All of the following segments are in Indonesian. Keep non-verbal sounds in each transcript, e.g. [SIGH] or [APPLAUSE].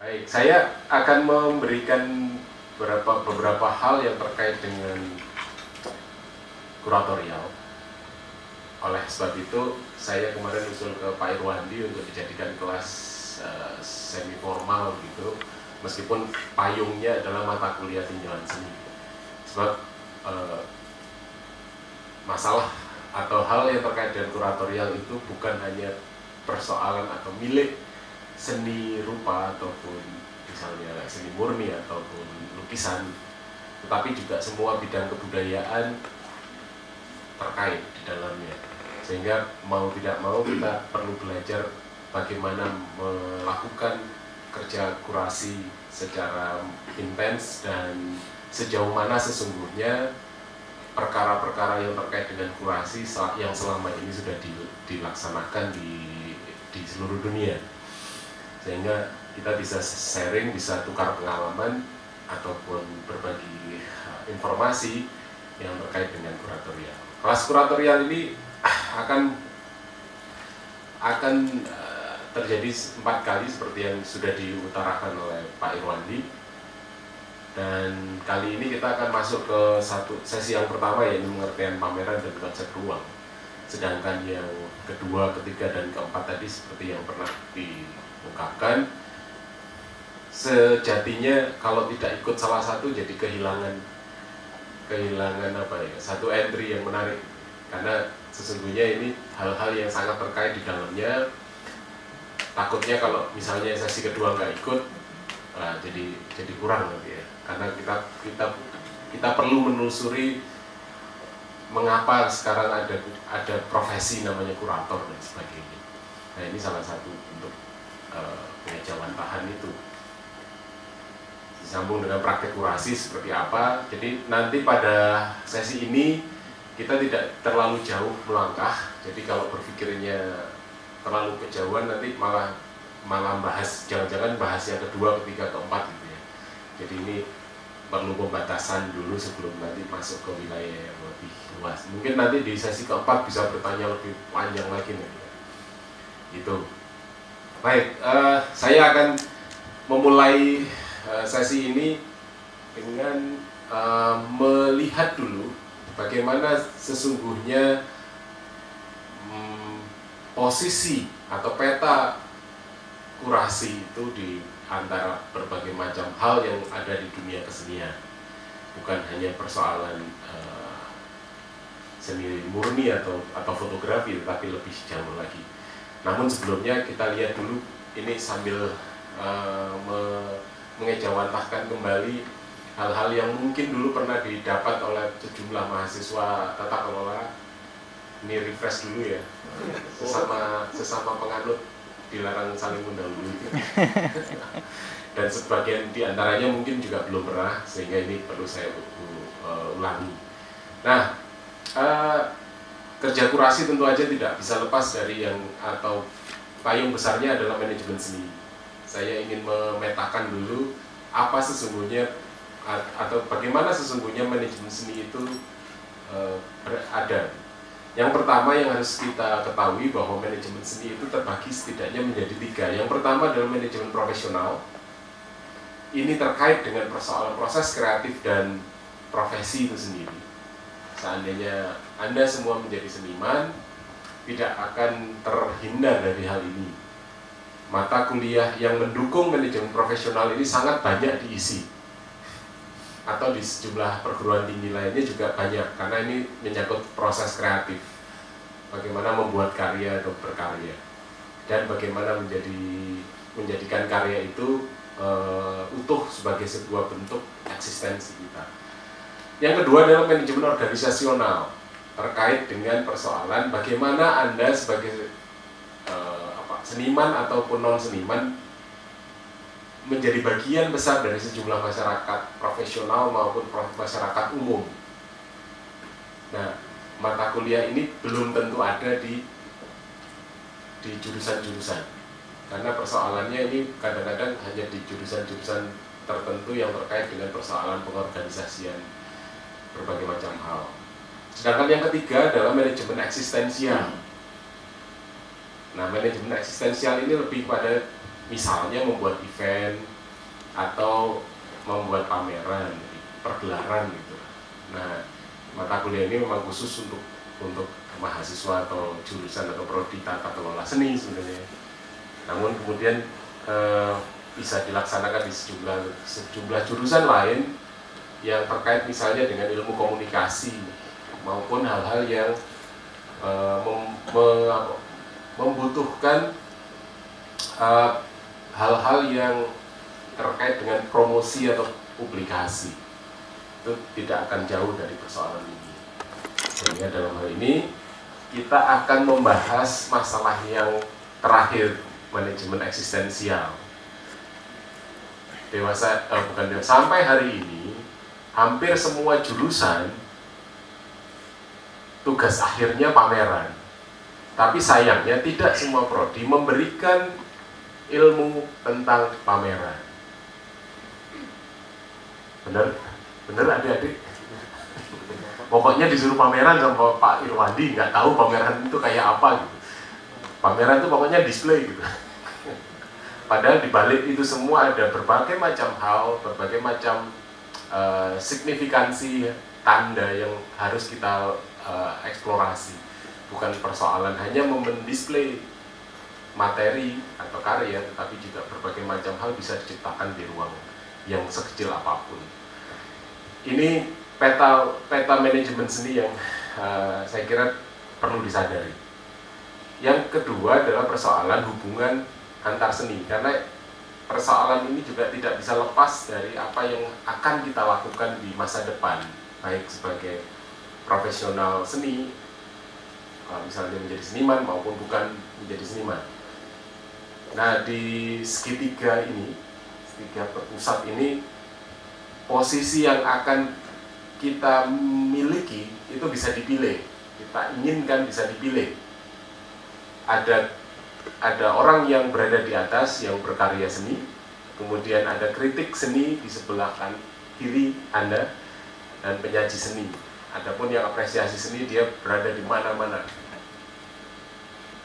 Baik, saya akan memberikan beberapa beberapa hal yang terkait dengan kuratorial. Oleh sebab itu, saya kemarin usul ke Pak Irwandi untuk dijadikan kelas uh, semi formal gitu, meskipun payungnya adalah mata kuliah tinjauan seni. Sebab uh, masalah atau hal yang terkait dengan kuratorial itu bukan hanya persoalan atau milik seni rupa ataupun misalnya seni murni ataupun lukisan. Tetapi juga semua bidang kebudayaan terkait di dalamnya. Sehingga mau tidak mau kita perlu belajar bagaimana melakukan kerja kurasi secara intens dan sejauh mana sesungguhnya perkara-perkara yang terkait dengan kurasi yang selama ini sudah dilaksanakan di di seluruh dunia sehingga kita bisa sharing, bisa tukar pengalaman ataupun berbagi uh, informasi yang terkait dengan kuratorial. Kelas kuratorial ini akan akan uh, terjadi empat kali seperti yang sudah diutarakan oleh Pak Irwandi dan kali ini kita akan masuk ke satu sesi yang pertama yaitu pengertian pameran dan konsep ruang sedangkan yang kedua, ketiga, dan keempat tadi seperti yang pernah di ungkapkan sejatinya kalau tidak ikut salah satu jadi kehilangan kehilangan apa ya satu entry yang menarik. Karena sesungguhnya ini hal-hal yang sangat terkait di dalamnya. Takutnya kalau misalnya sesi kedua nggak ikut nah, jadi jadi kurang nanti ya. Karena kita kita kita perlu menelusuri mengapa sekarang ada ada profesi namanya kurator dan sebagainya. Nah ini salah satu uh, pengejauhan tahan itu. Disambung dengan praktek kurasi seperti apa. Jadi nanti pada sesi ini kita tidak terlalu jauh melangkah. Jadi kalau berpikirnya terlalu kejauhan nanti malah malah bahas jangan-jangan bahas yang kedua ketiga keempat gitu ya. Jadi ini perlu pembatasan dulu sebelum nanti masuk ke wilayah yang lebih luas. Mungkin nanti di sesi keempat bisa bertanya lebih panjang lagi nih itu Baik, uh, saya akan memulai uh, sesi ini dengan uh, melihat dulu bagaimana sesungguhnya um, posisi atau peta kurasi itu di antara berbagai macam hal yang ada di dunia kesenian. Bukan hanya persoalan uh, seni murni atau atau fotografi, tetapi lebih jauh lagi. Namun sebelumnya kita lihat dulu ini sambil uh, me mengejawantahkan kembali hal-hal yang mungkin dulu pernah didapat oleh sejumlah mahasiswa tata kelola. Ini refresh dulu ya, sesama sesama penganut dilarang saling mendahului. [LAUGHS] Dan sebagian di antaranya mungkin juga belum pernah, sehingga ini perlu saya uh, ulangi. Nah, uh, kerja kurasi tentu aja tidak bisa lepas dari yang atau payung besarnya adalah manajemen seni. Saya ingin memetakan dulu apa sesungguhnya atau bagaimana sesungguhnya manajemen seni itu ada. Yang pertama yang harus kita ketahui bahwa manajemen seni itu terbagi setidaknya menjadi tiga. Yang pertama adalah manajemen profesional. Ini terkait dengan persoalan proses kreatif dan profesi itu sendiri seandainya Anda semua menjadi seniman, tidak akan terhindar dari hal ini. Mata kuliah yang mendukung manajemen profesional ini sangat banyak diisi. Atau di sejumlah perguruan tinggi lainnya juga banyak, karena ini menyangkut proses kreatif. Bagaimana membuat karya atau berkarya. Dan bagaimana menjadi menjadikan karya itu uh, utuh sebagai sebuah bentuk eksistensi kita yang kedua adalah manajemen organisasional terkait dengan persoalan bagaimana Anda sebagai uh, apa, seniman ataupun non seniman menjadi bagian besar dari sejumlah masyarakat profesional maupun masyarakat umum. Nah, mata kuliah ini belum tentu ada di di jurusan-jurusan karena persoalannya ini kadang-kadang hanya di jurusan-jurusan tertentu yang terkait dengan persoalan pengorganisasian berbagai macam hal. Sedangkan yang ketiga adalah manajemen eksistensial. Nah, manajemen eksistensial ini lebih pada misalnya membuat event atau membuat pameran, pergelaran gitu. Nah, mata kuliah ini memang khusus untuk untuk mahasiswa atau jurusan atau prodi tata kelola seni sebenarnya. Namun kemudian eh, bisa dilaksanakan di sejumlah sejumlah jurusan lain yang terkait misalnya dengan ilmu komunikasi maupun hal-hal yang uh, mem, me, membutuhkan eh, hal-hal uh, yang terkait dengan promosi atau publikasi. Itu tidak akan jauh dari persoalan ini. Sehingga dalam hal ini kita akan membahas masalah yang terakhir manajemen eksistensial. Dewasa eh, bukan dewasa sampai hari ini hampir semua jurusan tugas akhirnya pameran. Tapi sayangnya tidak semua prodi memberikan ilmu tentang pameran. Benar benar adik-adik? Pokoknya disuruh pameran sama Pak Irwandi nggak tahu pameran itu kayak apa gitu. Pameran itu pokoknya display gitu. Padahal di balik itu semua ada berbagai macam hal, berbagai macam uh, signifikansi tanda yang harus kita uh, eksplorasi. Bukan persoalan hanya mendisplay materi atau karya, tetapi juga berbagai macam hal bisa diciptakan di ruang yang sekecil apa pun. Ini peta peta manajemen seni yang uh, saya kira perlu disadari. Yang kedua adalah persoalan hubungan antar seni karena persoalan ini juga tidak bisa lepas dari apa yang akan kita lakukan di masa depan baik sebagai profesional seni misalnya menjadi seniman maupun bukan menjadi seniman. Nah di segitiga ini segitiga pusat ini posisi yang akan kita miliki itu bisa dipilih. Kita inginkan bisa dipilih. Ada ada orang yang berada di atas yang berkarya seni, kemudian ada kritik seni di sebelah kan kiri Anda dan penyaji seni. Adapun yang apresiasi seni dia berada di mana-mana.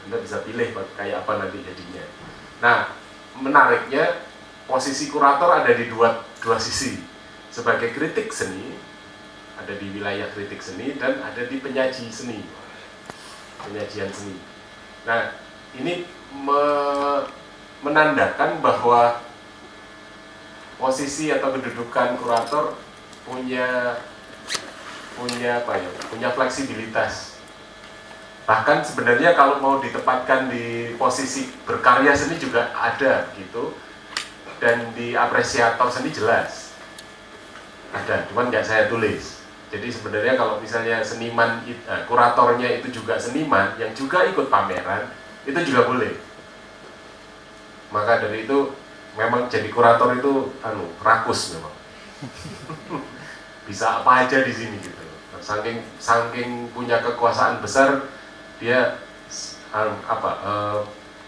Anda bisa pilih kayak apa nanti jadinya. Nah, menariknya posisi kurator ada di dua dua sisi. Sebagai kritik seni ada di wilayah kritik seni dan ada di penyaji seni. Penyajian seni. Nah, ini me menandakan bahwa posisi atau kedudukan kurator punya punya apa ya punya fleksibilitas. Bahkan sebenarnya kalau mau ditempatkan di posisi berkarya seni juga ada gitu dan di apresiator seni jelas. Ada cuman nggak saya tulis. Jadi sebenarnya kalau misalnya seniman eh, kuratornya itu juga seniman yang juga ikut pameran itu juga boleh. Maka dari itu memang jadi kurator itu anu rakus memang. [LAUGHS] Bisa apa aja di sini gitu saking saking punya kekuasaan besar dia um, apa uh,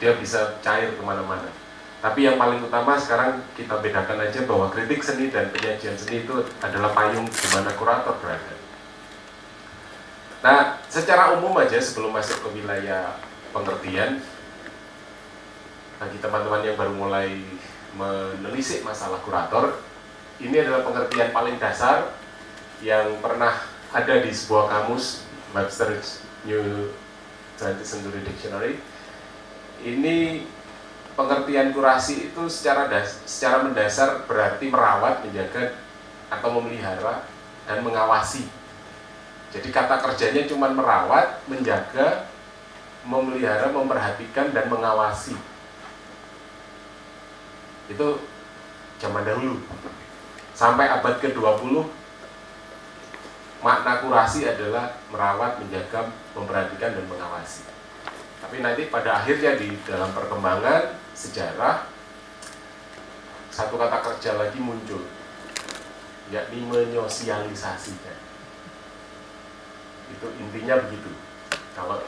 dia bisa cair ke mana-mana. Tapi yang paling utama sekarang kita bedakan aja bahwa kritik seni dan penyajian seni itu adalah payung di mana kurator berada. Nah secara umum aja sebelum masuk ke wilayah pengertian bagi teman-teman yang baru mulai menelisik masalah kurator ini adalah pengertian paling dasar yang pernah ada di sebuah kamus Webster's New 20th Century Dictionary ini pengertian kurasi itu secara das, secara mendasar berarti merawat, menjaga atau memelihara dan mengawasi. Jadi kata kerjanya cuma merawat, menjaga, memelihara, memperhatikan, dan mengawasi. Itu zaman dahulu. Sampai abad ke-20, makna kurasi adalah merawat, menjaga, memperhatikan, dan mengawasi. Tapi nanti pada akhirnya di dalam perkembangan sejarah, satu kata kerja lagi muncul, yakni menyosialisasikan. Itu intinya begitu. Kalau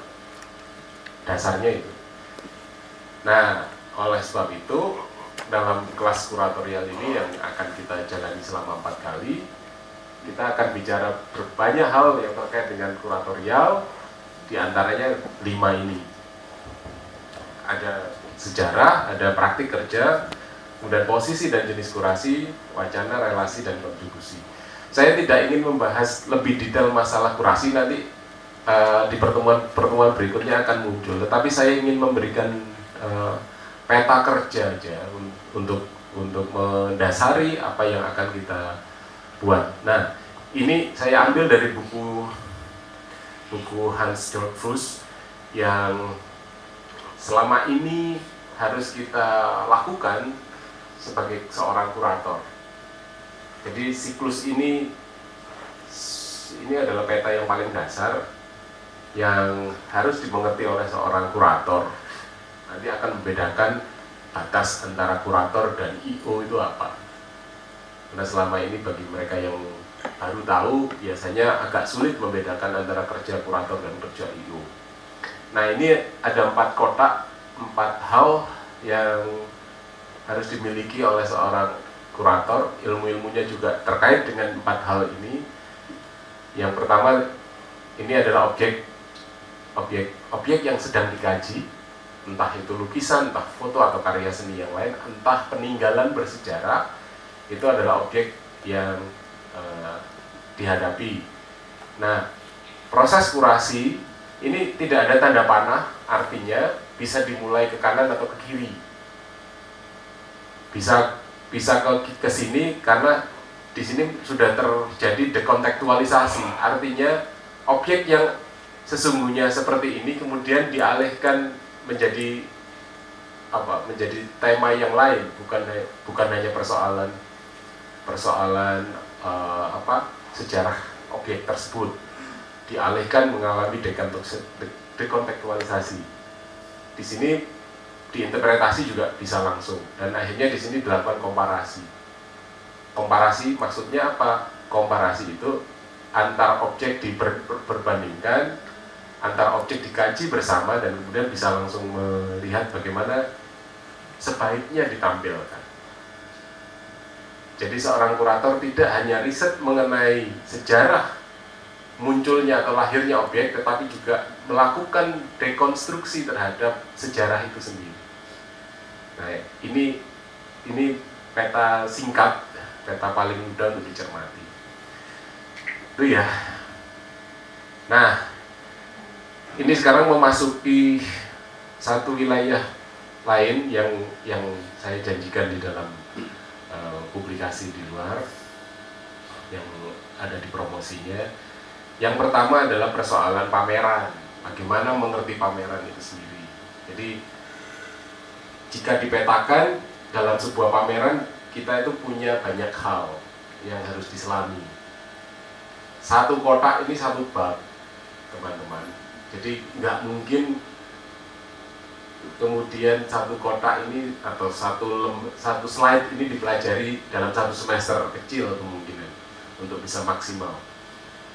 dasarnya itu. Nah, oleh sebab itu dalam kelas kuratorial ini yang akan kita jalani selama empat kali, kita akan bicara berbanyak hal yang terkait dengan kuratorial, di antaranya lima ini. Ada sejarah, ada praktik kerja, kemudian posisi dan jenis kurasi, wacana, relasi, dan kontribusi. Saya tidak ingin membahas lebih detail masalah kurasi nanti uh, di pertemuan-pertemuan berikutnya akan muncul, tetapi saya ingin memberikan uh, peta kerja aja untuk untuk mendasari apa yang akan kita buat. Nah, ini saya ambil dari buku buku Hans Georg Fuss yang selama ini harus kita lakukan sebagai seorang kurator. Jadi siklus ini ini adalah peta yang paling dasar yang harus dimengerti oleh seorang kurator. Nanti akan membedakan batas antara kurator dan IO itu apa. Karena selama ini bagi mereka yang baru tahu biasanya agak sulit membedakan antara kerja kurator dan kerja IO. Nah ini ada empat kotak, empat hal yang harus dimiliki oleh seorang kurator. Ilmu-ilmunya juga terkait dengan empat hal ini. Yang pertama ini adalah objek, objek, objek yang sedang dikaji, entah itu lukisan, entah foto atau karya seni yang lain, entah peninggalan bersejarah, itu adalah objek yang uh, dihadapi. Nah, proses kurasi ini tidak ada tanda panah, artinya bisa dimulai ke kanan atau ke kiri. Bisa bisa ke ke sini karena di sini sudah terjadi dekontekstualisasi, artinya objek yang sesungguhnya seperti ini kemudian dialihkan menjadi apa menjadi tema yang lain bukan bukan hanya persoalan persoalan uh, apa sejarah objek tersebut dialihkan mengalami dekontekstualisasi. Di sini diinterpretasi juga bisa langsung dan akhirnya di sini dilakukan komparasi. Komparasi maksudnya apa? Komparasi itu antar objek diperbandingkan, antar objek dikaji bersama dan kemudian bisa langsung melihat bagaimana sebaiknya ditampilkan. Jadi seorang kurator tidak hanya riset mengenai sejarah munculnya atau lahirnya objek, tetapi juga melakukan dekonstruksi terhadap sejarah itu sendiri. Nah, ini ini peta singkat, peta paling mudah untuk dicermati. Itu ya. Nah, ini sekarang memasuki satu wilayah lain yang yang saya janjikan di dalam uh, publikasi di luar yang ada di promosinya yang pertama adalah persoalan pameran. Bagaimana mengerti pameran itu sendiri. Jadi jika dipetakan dalam sebuah pameran kita itu punya banyak hal yang harus diselami. Satu kotak ini satu bab, teman-teman. Jadi nggak mungkin kemudian satu kotak ini atau satu satu slide ini dipelajari dalam satu semester kecil kemungkinan untuk bisa maksimal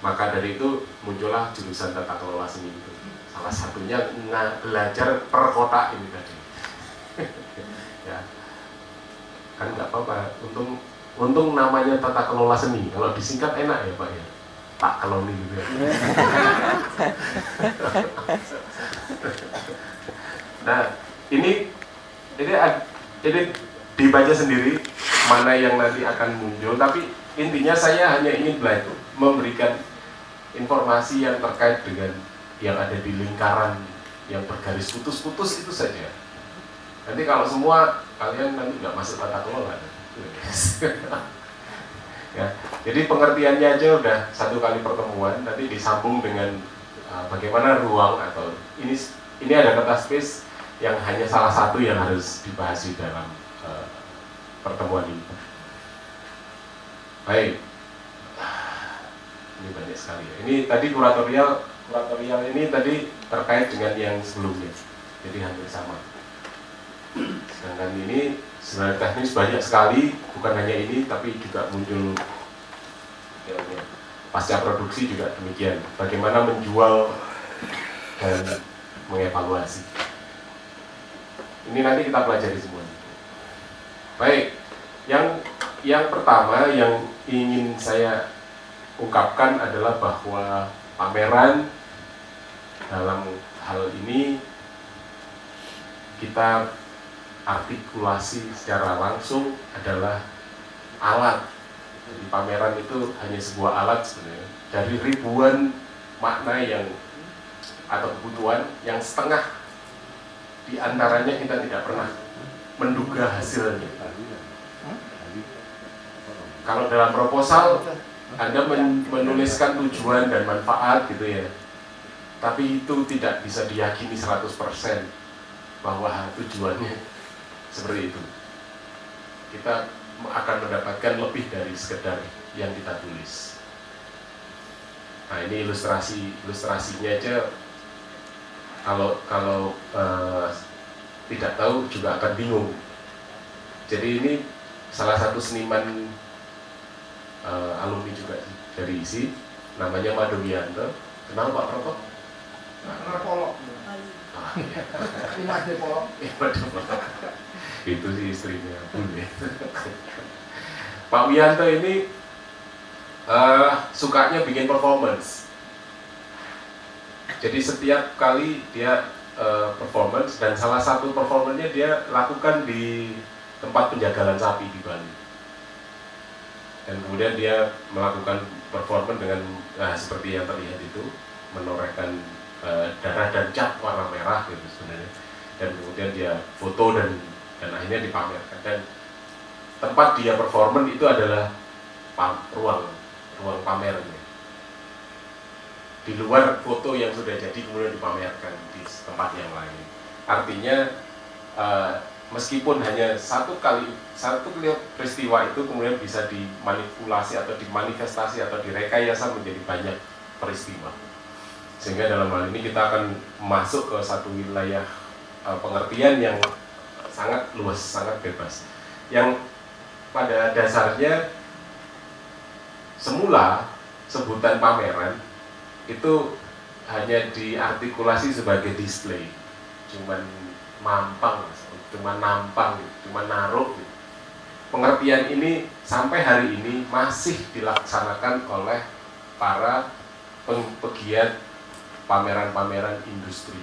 maka dari itu muncullah jurusan tata kelola seni itu. Salah satunya belajar per kota ini tadi. [LAUGHS] ya. Kan nggak apa-apa. Untung untung namanya tata kelola seni. Kalau disingkat enak ya Pak ya. Pak Keloni gitu ya. [LAUGHS] nah, ini ini ini dibaca sendiri mana yang nanti akan muncul tapi intinya saya hanya ingin belajar memberikan informasi yang terkait dengan yang ada di lingkaran yang bergaris putus-putus itu saja. Nanti kalau semua kalian nanti nggak masuk tata kelola. [LAUGHS] ya, jadi pengertiannya aja udah satu kali pertemuan, nanti disambung dengan uh, bagaimana ruang atau ini ini ada kertas space yang hanya salah satu yang harus dibahas di dalam uh, pertemuan ini. Baik ini banyak sekali ya. Ini tadi kuratorial, kuratorial ini tadi terkait dengan yang sebelumnya, jadi hampir sama. Sedangkan ini sebenarnya teknis banyak sekali, bukan hanya ini, tapi juga muncul ya, pasca produksi juga demikian. Bagaimana menjual dan mengevaluasi. Ini nanti kita pelajari semua. Baik, yang yang pertama yang ingin saya ungkapkan adalah bahwa pameran dalam hal ini kita artikulasi secara langsung adalah alat. Jadi pameran itu hanya sebuah alat sebenarnya dari ribuan makna yang atau kebutuhan yang setengah di antaranya kita tidak pernah menduga hasilnya. Kalau dalam proposal Anda menuliskan tujuan dan manfaat gitu ya. Tapi itu tidak bisa diyakini 100% bahwa tujuannya seperti itu. Kita akan mendapatkan lebih dari sekedar yang kita tulis. Nah ini ilustrasi ilustrasinya aja kalau kalau uh, tidak tahu juga akan bingung. Jadi ini salah satu seniman uh, alumni juga dari ISI, namanya Mado Wianto. Kenal Pak Proto? Nah, kenal Polok. Ah, iya. Imade Polok. Itu sih istrinya ya. Pak Wianto ini uh, sukanya bikin performance jadi setiap kali dia uh, performance dan salah satu performanya dia lakukan di tempat penjagalan sapi di Bali. Dan kemudian dia melakukan performance dengan nah, seperti yang terlihat itu menorehkan uh, darah dan cat warna merah gitu sebenarnya. Dan kemudian dia foto dan dan akhirnya dipamerkan dan tempat dia performance itu adalah ruang ruang pamernya di luar foto yang sudah jadi kemudian dipamerkan di tempat yang lain. Artinya uh, meskipun hanya satu kali satu peristiwa itu kemudian bisa dimanipulasi atau dimanifestasi atau direkayasa menjadi banyak peristiwa. Sehingga dalam hal ini kita akan masuk ke satu wilayah uh, pengertian yang sangat luas, sangat bebas. Yang pada dasarnya semula sebutan pameran itu hanya diartikulasi sebagai display. Cuman mampang cuman nampang cuman naruh. Pengertian ini sampai hari ini masih dilaksanakan oleh para pegiat pameran-pameran industri.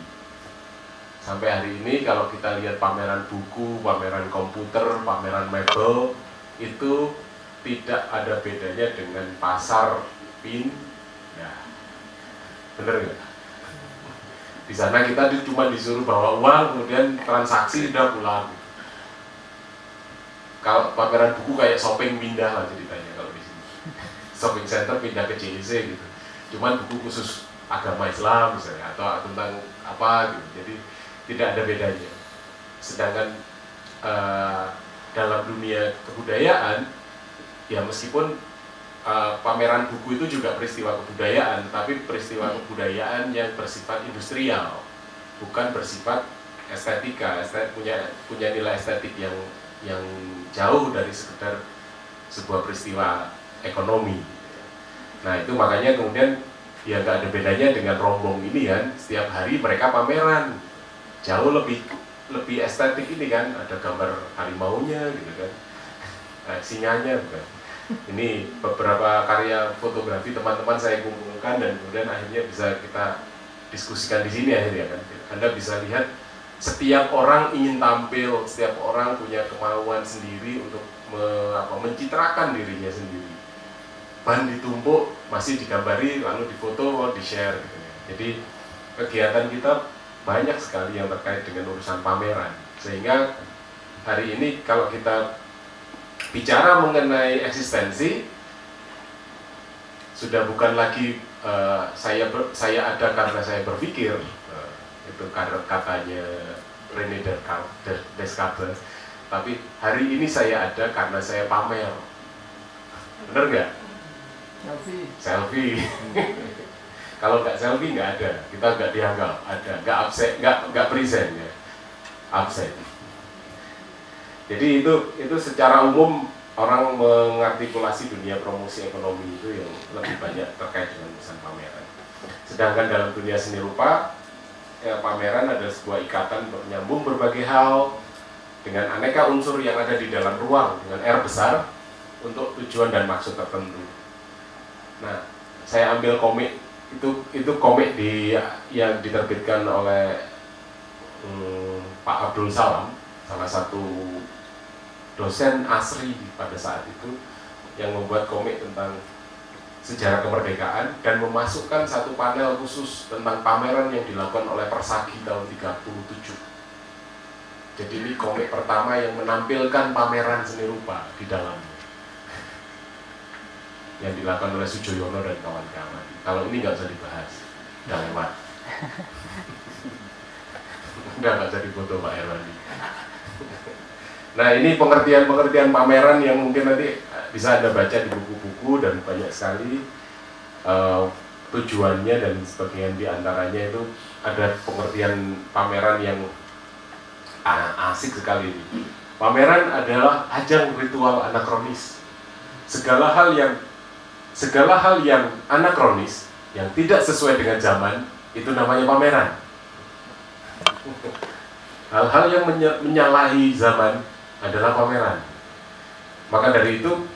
Sampai hari ini kalau kita lihat pameran buku, pameran komputer, pameran mebel itu tidak ada bedanya dengan pasar pin bener nggak? Di sana kita cuma disuruh bawa uang kemudian transaksi udah pulang. Kalau pameran buku kayak shopping pindah lah ceritanya kalau di sini. Shopping center pindah ke JIC gitu. Cuman buku khusus agama Islam misalnya atau tentang apa gitu. Jadi tidak ada bedanya. Sedangkan uh, dalam dunia kebudayaan ya meskipun uh, pameran buku itu juga peristiwa kebudayaan, tapi peristiwa hmm. kebudayaan yang bersifat industrial, bukan bersifat estetika, estetik punya punya nilai estetik yang yang jauh dari sekedar sebuah peristiwa ekonomi. Nah itu makanya kemudian ya nggak ada bedanya dengan rombong ini kan, setiap hari mereka pameran, jauh lebih lebih estetik ini kan, ada gambar harimaunya gitu kan, nah, singanya bukan ini beberapa karya fotografi teman-teman saya kumpulkan dan kemudian akhirnya bisa kita diskusikan di sini akhirnya kan. Anda bisa lihat setiap orang ingin tampil setiap orang punya kemauan sendiri untuk me, apa, mencitrakan dirinya sendiri. Ban ditumpuk masih digambari lalu difoto di share gitu. Ya. jadi kegiatan kita banyak sekali yang terkait dengan urusan pameran. Sehingga hari ini kalau kita bicara mengenai eksistensi sudah bukan lagi uh, saya ber, saya ada karena saya berpikir uh, itu katanya René Descartes tapi hari ini saya ada karena saya pamer. Bener nggak? Selfie. Selfie. [LAUGHS] Kalau nggak selfie nggak ada kita nggak dianggap ada nggak absen nggak nggak present ya. Absen jadi itu itu secara umum orang mengartikulasi dunia promosi ekonomi itu yang lebih banyak terkait dengan urusan pameran. Sedangkan dalam dunia seni rupa, ya, pameran adalah sebuah ikatan menyambung berbagai hal dengan aneka unsur yang ada di dalam ruang dengan R besar untuk tujuan dan maksud tertentu. Nah, saya ambil komik itu itu komik di yang diterbitkan oleh hmm, Pak Abdul Salam salah satu dosen asri pada saat itu yang membuat komik tentang sejarah kemerdekaan dan memasukkan satu panel khusus tentang pameran yang dilakukan oleh Persagi tahun 37. Jadi ini komik pertama yang menampilkan pameran seni rupa di dalamnya. [LAUGHS] Yang dilakukan oleh Sujoyono dan kawan-kawan. Kalau ini nggak usah dibahas, udah lewat. [LAUGHS] Udah nggak jadi foto Pak Herwandi. Nah ini pengertian-pengertian pameran yang mungkin nanti bisa Anda baca di buku-buku dan banyak sekali uh, tujuannya dan sebagian di antaranya itu ada pengertian pameran yang asik sekali ini. Pameran adalah ajang ritual anakronis. Segala hal yang segala hal yang anakronis yang tidak sesuai dengan zaman itu namanya pameran. Hal-hal yang menyalahi zaman adalah pameran. Maka dari itu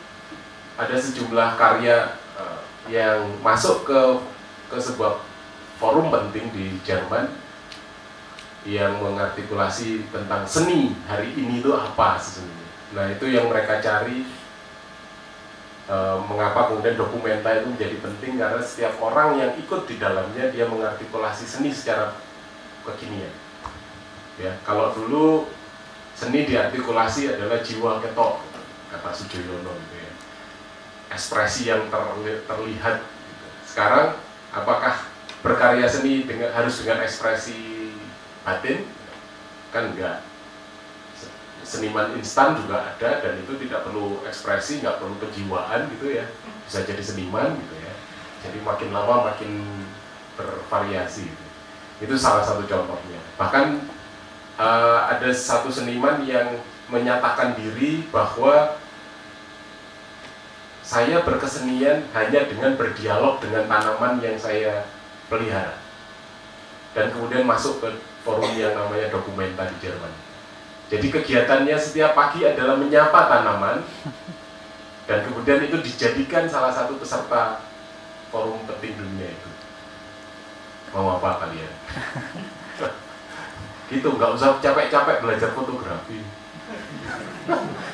ada sejumlah karya uh, yang masuk ke ke sebuah forum penting di Jerman yang mengartikulasi tentang seni hari ini itu apa sesungguhnya. Nah itu yang mereka cari e, mengapa kemudian dokumenta itu menjadi penting karena setiap orang yang ikut di dalamnya dia mengartikulasi seni secara kekinian. Ya kalau dulu seni diartikulasi adalah jiwa ketok kata Sujoyono gitu ya. Ekspresi yang terli terlihat gitu. sekarang apakah berkarya seni dengan harus dengan ekspresi batin? Kan enggak. Seniman instan juga ada dan itu tidak perlu ekspresi nggak perlu kejiwaan gitu ya. Bisa jadi seniman gitu ya. Jadi makin lama makin bervariasi gitu. itu salah satu contohnya. Bahkan uh, ada satu seniman yang menyatakan diri bahwa saya berkesenian hanya dengan berdialog dengan tanaman yang saya pelihara. Dan kemudian masuk ke forum yang namanya dokumenta di Jerman. Jadi kegiatannya setiap pagi adalah menyapa tanaman dan kemudian itu dijadikan salah satu peserta forum penting dunia itu. Mau apa kalian [LAUGHS] gitu nggak usah capek-capek belajar fotografi.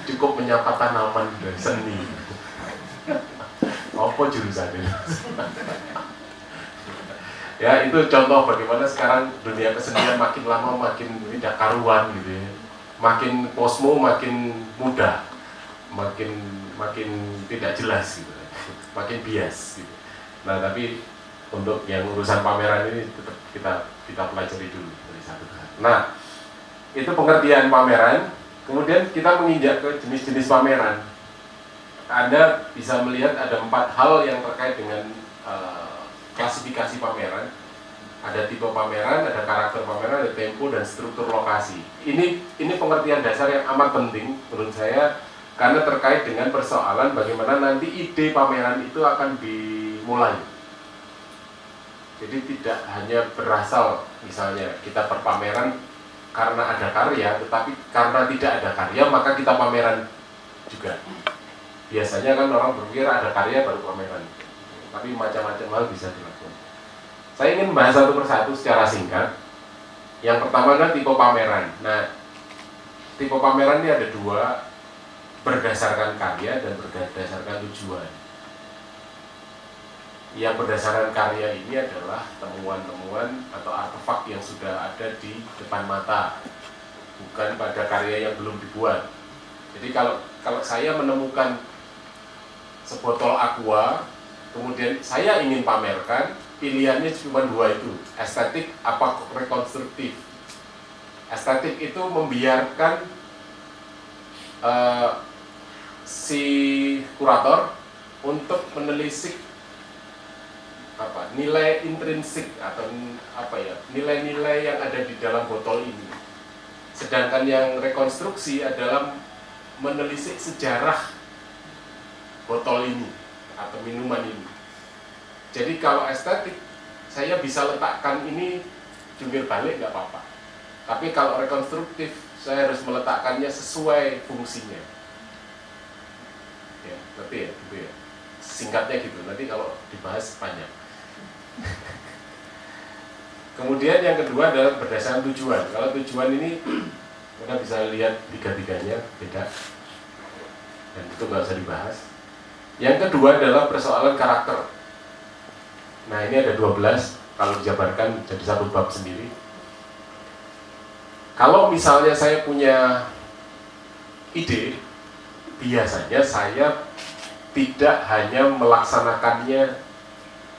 Cukup menyapa tanaman dan seni. Apa jurusannya? Ya itu contoh bagaimana sekarang dunia kesenian makin lama makin tidak karuan gitu ya. Makin posmo makin mudah makin makin tidak jelas gitu. Makin bias gitu. Nah tapi untuk yang urusan pameran ini tetap kita kita pelajari dulu dari satu ke satu nah itu pengertian pameran kemudian kita menginjak ke jenis-jenis pameran anda bisa melihat ada empat hal yang terkait dengan uh, klasifikasi pameran. Ada tipe pameran, ada karakter pameran, ada tempo dan struktur lokasi. Ini ini pengertian dasar yang amat penting menurut saya karena terkait dengan persoalan bagaimana nanti ide pameran itu akan dimulai. Jadi tidak hanya berasal misalnya kita berpameran karena ada karya, tetapi karena tidak ada karya maka kita pameran juga. Biasanya kan orang berpikir ada karya baru pameran. Tapi macam-macam hal bisa dilakukan. Saya ingin membahas satu persatu secara singkat. Yang pertama adalah tipe pameran. Nah tipe pameran ini ada dua berdasarkan karya dan berdasarkan tujuan yang berdasarkan karya ini adalah temuan-temuan atau artefak yang sudah ada di depan mata. Bukan pada karya yang belum dibuat. Jadi kalau kalau saya menemukan sebotol aqua kemudian saya ingin pamerkan pilihannya cuma dua itu estetik apa rekonstruktif. Estetik itu membiarkan uh, si kurator untuk menelisik apa nilai intrinsik atau apa ya nilai-nilai yang ada di dalam botol ini sedangkan yang rekonstruksi adalah menelisik sejarah botol ini atau minuman ini. Jadi kalau estetik, saya bisa letakkan ini jungkir balik nggak apa-apa. Tapi kalau rekonstruktif, saya harus meletakkannya sesuai fungsinya. Ya, ngerti ya, gitu ya. Singkatnya gitu. Nanti kalau dibahas panjang. Kemudian yang kedua adalah berdasarkan tujuan. Kalau tujuan ini Kita bisa lihat tiga-tiganya beda dan itu nggak usah dibahas. Yang kedua adalah persoalan karakter. Nah ini ada 12 kalau dijabarkan jadi satu bab sendiri. Kalau misalnya saya punya ide, biasanya saya tidak hanya melaksanakannya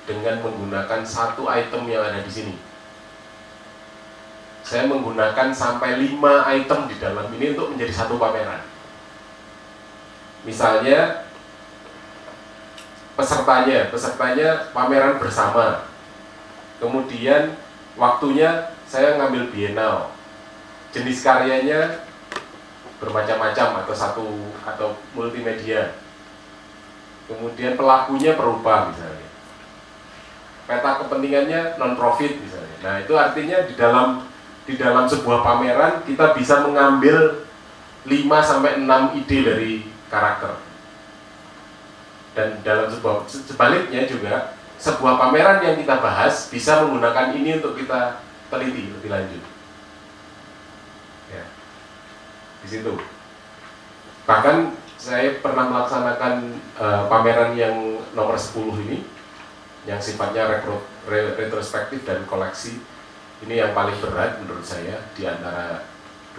dengan menggunakan satu item yang ada di sini. Saya menggunakan sampai lima item di dalam ini untuk menjadi satu pameran. Misalnya pesertanya, pesertanya pameran bersama. Kemudian waktunya saya ngambil bienal. Jenis karyanya bermacam-macam atau satu atau multimedia. Kemudian pelakunya perupa misalnya. Peta kepentingannya non profit misalnya. Nah, itu artinya di dalam di dalam sebuah pameran kita bisa mengambil 5 sampai 6 ide dari karakter. Dan dalam sebuah sebaliknya juga sebuah pameran yang kita bahas bisa menggunakan ini untuk kita teliti lebih lanjut. Ya. Di situ. Bahkan saya pernah melaksanakan uh, pameran yang nomor 10 ini yang sifatnya retro, retrospektif dan koleksi ini yang paling berat menurut saya di antara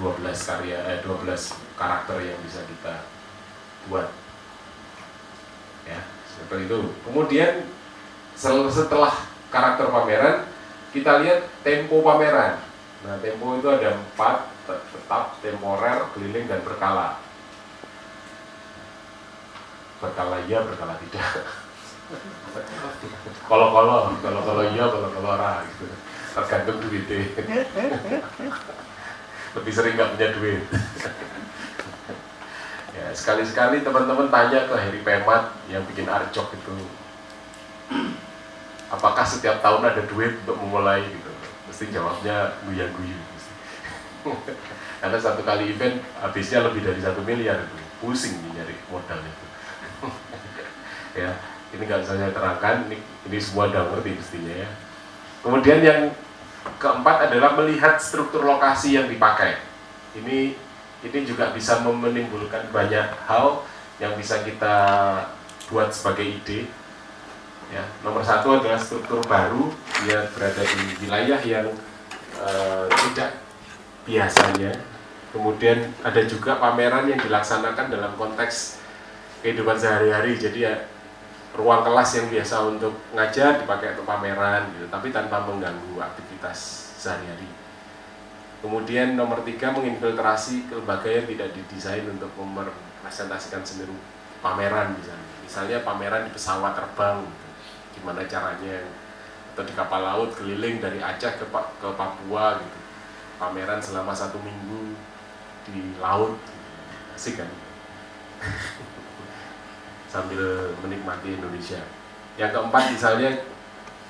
12 karya eh 12 karakter yang bisa kita buat. Ya seperti itu. Kemudian setelah karakter pameran kita lihat tempo pameran. Nah tempo itu ada empat tetap temporer keliling dan berkala. Berkala iya berkala tidak [LAUGHS] kalau kalau kalau kalau iya kalau kalau ora gitu. Tergantung duitnya lebih sering nggak punya duit. Ya sekali-sekali teman-teman tanya ke Heri Pemat yang bikin arjok itu apakah setiap tahun ada duit untuk memulai? Gitu. Mesti jawabnya guya guyu karena satu kali event habisnya lebih dari satu miliar itu. Pusing nyari modalnya itu. Ya ini nggak saya terangkan ini, ini semua udah ngerti mestinya ya. Kemudian yang keempat adalah melihat struktur lokasi yang dipakai. Ini ini juga bisa menimbulkan banyak hal yang bisa kita buat sebagai ide. Ya nomor satu adalah struktur baru dia berada di wilayah yang uh, tidak biasanya. Kemudian ada juga pameran yang dilaksanakan dalam konteks kehidupan sehari-hari. Jadi ya ruang kelas yang biasa untuk ngajar dipakai untuk pameran gitu, tapi tanpa mengganggu aktivitas sehari-hari. Kemudian nomor tiga menginfiltrasi ke lembaga yang tidak didesain untuk merepresentasikan seni pameran misalnya. Misalnya pameran di pesawat terbang, gitu. gimana caranya atau di kapal laut keliling dari Aceh ke, ke Papua gitu. Pameran selama satu minggu di laut, gitu. asik kan? [LAUGHS] sambil menikmati Indonesia. Yang keempat misalnya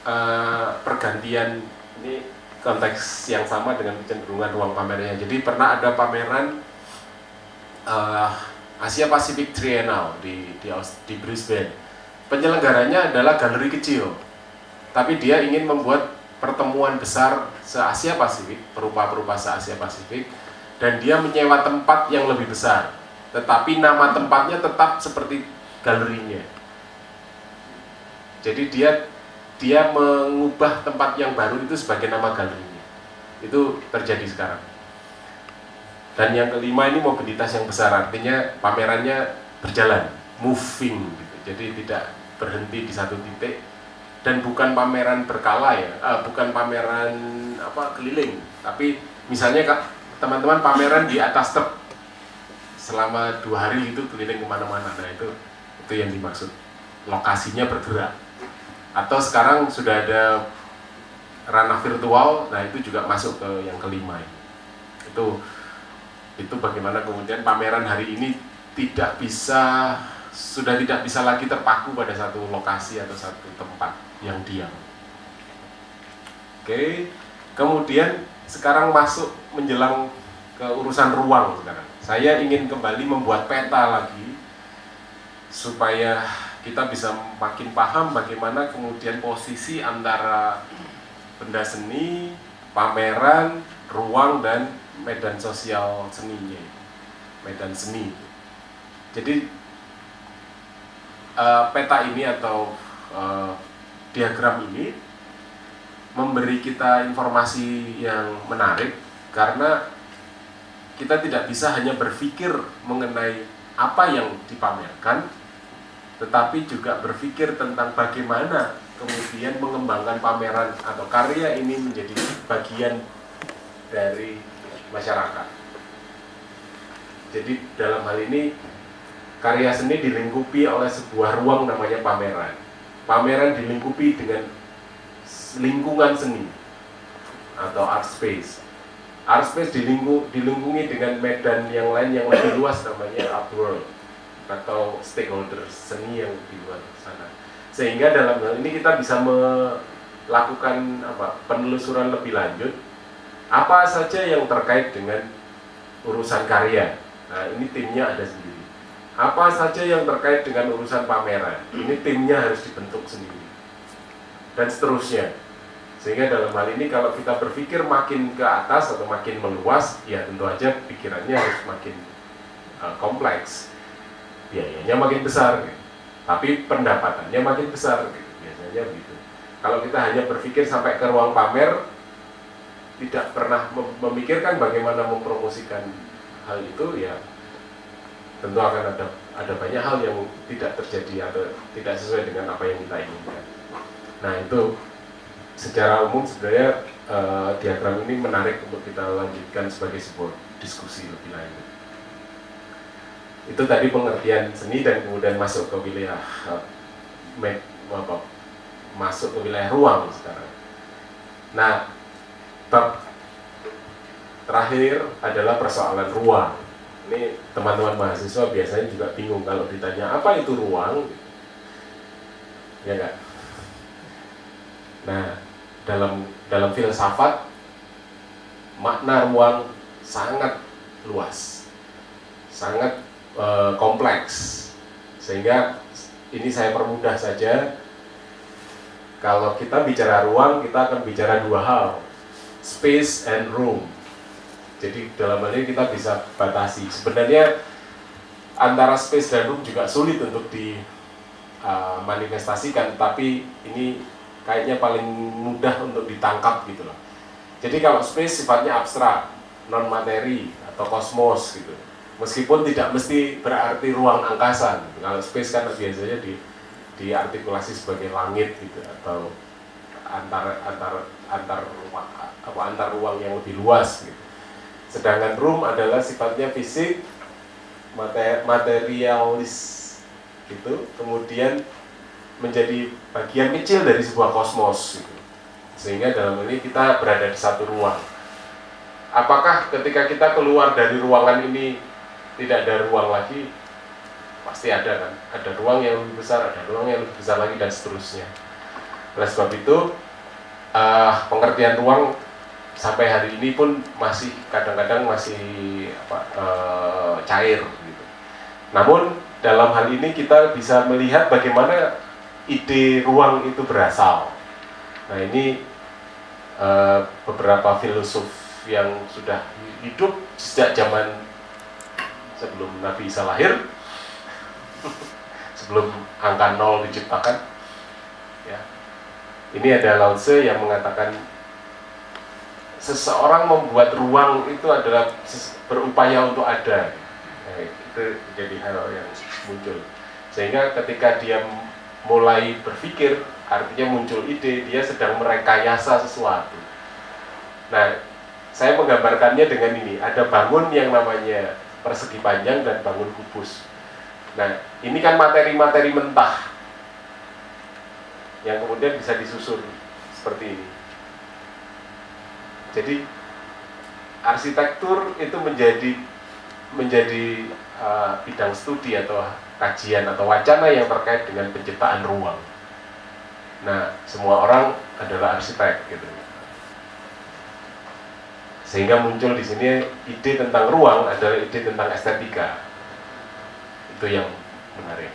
uh, pergantian ini konteks yang sama dengan kecenderungan ruang pamernya. Jadi pernah ada pameran uh, Asia Pacific Trienal di, di di Brisbane. Penyelenggaranya adalah galeri kecil, tapi dia ingin membuat pertemuan besar se Asia Pasifik, perupa-perupa se Asia Pasifik, dan dia menyewa tempat yang lebih besar. Tetapi nama tempatnya tetap seperti galerinya. Jadi dia dia mengubah tempat yang baru itu sebagai nama galerinya. Itu terjadi sekarang. Dan yang kelima ini mobilitas yang besar artinya pamerannya berjalan, moving gitu. Jadi tidak berhenti di satu titik dan bukan pameran berkala ya, uh, bukan pameran apa keliling, tapi misalnya kak teman-teman pameran di atas truk selama dua hari itu keliling ke mana-mana, nah itu itu yang dimaksud. Lokasinya bergerak. Atau sekarang sudah ada ranah virtual nah itu juga masuk ke yang kelima ini. Itu itu bagaimana kemudian pameran hari ini tidak bisa sudah tidak bisa lagi terpaku pada satu lokasi atau satu tempat yang diam. Oke kemudian sekarang masuk menjelang ke urusan ruang sekarang. Saya ingin kembali membuat peta lagi supaya kita bisa makin paham bagaimana kemudian posisi antara benda seni, pameran, ruang dan medan sosial seninya, medan seni. Jadi uh, peta ini atau uh, diagram ini memberi kita informasi yang menarik karena kita tidak bisa hanya berpikir mengenai apa yang dipamerkan, tetapi juga berpikir tentang bagaimana kemudian mengembangkan pameran atau karya ini menjadi bagian dari masyarakat. Jadi dalam hal ini karya seni dilingkupi oleh sebuah ruang namanya pameran. Pameran dilingkupi dengan lingkungan seni atau art space art space dilingku, dilingkungi dengan medan yang lain yang lebih luas namanya art world atau stakeholder seni yang di luar sana. Sehingga dalam hal ini kita bisa melakukan apa penelusuran lebih lanjut. Apa saja yang terkait dengan urusan karya? Nah ini timnya ada sendiri. Apa saja yang terkait dengan urusan pameran? Ini timnya harus dibentuk sendiri. Dan seterusnya. Sehingga dalam hal ini kalau kita berpikir makin ke atas atau makin meluas, ya tentu aja pikirannya harus makin uh, kompleks. Biayanya makin besar, gitu. tapi pendapatannya makin besar, gitu. biasanya begitu. Kalau kita hanya berpikir sampai ke ruang pamer, tidak pernah memikirkan bagaimana mempromosikan hal itu, ya tentu akan ada ada banyak hal yang tidak terjadi atau tidak sesuai dengan apa yang kita inginkan. Nah itu secara umum sebenarnya uh, diagram ini menarik untuk kita lanjutkan sebagai sebuah diskusi lebih lanjut. Itu tadi pengertian seni dan kemudian masuk ke wilayah uh, med, apa, masuk ke wilayah ruang sekarang. Nah, bab terakhir adalah persoalan ruang. Ini teman-teman mahasiswa biasanya juga bingung kalau ditanya apa itu ruang, ya enggak? Nah, dalam dalam filsafat makna ruang sangat luas, sangat e, kompleks. Sehingga ini saya permudah saja. Kalau kita bicara ruang, kita akan bicara dua hal, space and room. Jadi dalam hal ini kita bisa batasi. Sebenarnya antara space dan room juga sulit untuk dimanifestasikan, uh, tapi ini kayaknya paling mudah untuk ditangkap gitu loh. Jadi kalau space sifatnya abstrak, non materi atau kosmos gitu. Meskipun tidak mesti berarti ruang angkasa. Gitu. Kalau space kan biasanya di diartikulasi sebagai langit gitu atau antar antar antar ruang apa antar ruang yang lebih luas gitu. Sedangkan room adalah sifatnya fisik materialis gitu. Kemudian menjadi bagian kecil dari sebuah kosmos gitu. sehingga dalam ini kita berada di satu ruang apakah ketika kita keluar dari ruangan ini tidak ada ruang lagi pasti ada kan ada ruang yang lebih besar ada ruang yang lebih besar lagi dan seterusnya oleh sebab itu uh, pengertian ruang sampai hari ini pun masih kadang-kadang masih apa, uh, cair gitu. namun dalam hal ini kita bisa melihat bagaimana ide ruang itu berasal. Nah ini uh, beberapa filosof yang sudah hidup sejak zaman sebelum Nabi Isa lahir, sebelum angka nol diciptakan. Ya. Ini ada Lao Tse yang mengatakan seseorang membuat ruang itu adalah berupaya untuk ada. Nah, itu jadi hal yang muncul. Sehingga ketika dia mulai berpikir, artinya muncul ide, dia sedang merekayasa sesuatu. Nah, saya menggambarkannya dengan ini, ada bangun yang namanya persegi panjang dan bangun kubus. Nah, ini kan materi-materi mentah yang kemudian bisa disusun seperti ini. Jadi arsitektur itu menjadi menjadi uh, bidang studi atau kajian atau wacana yang terkait dengan penciptaan ruang. Nah, semua orang adalah arsitek gitu. Sehingga muncul di sini ide tentang ruang adalah ide tentang estetika. Itu yang menarik.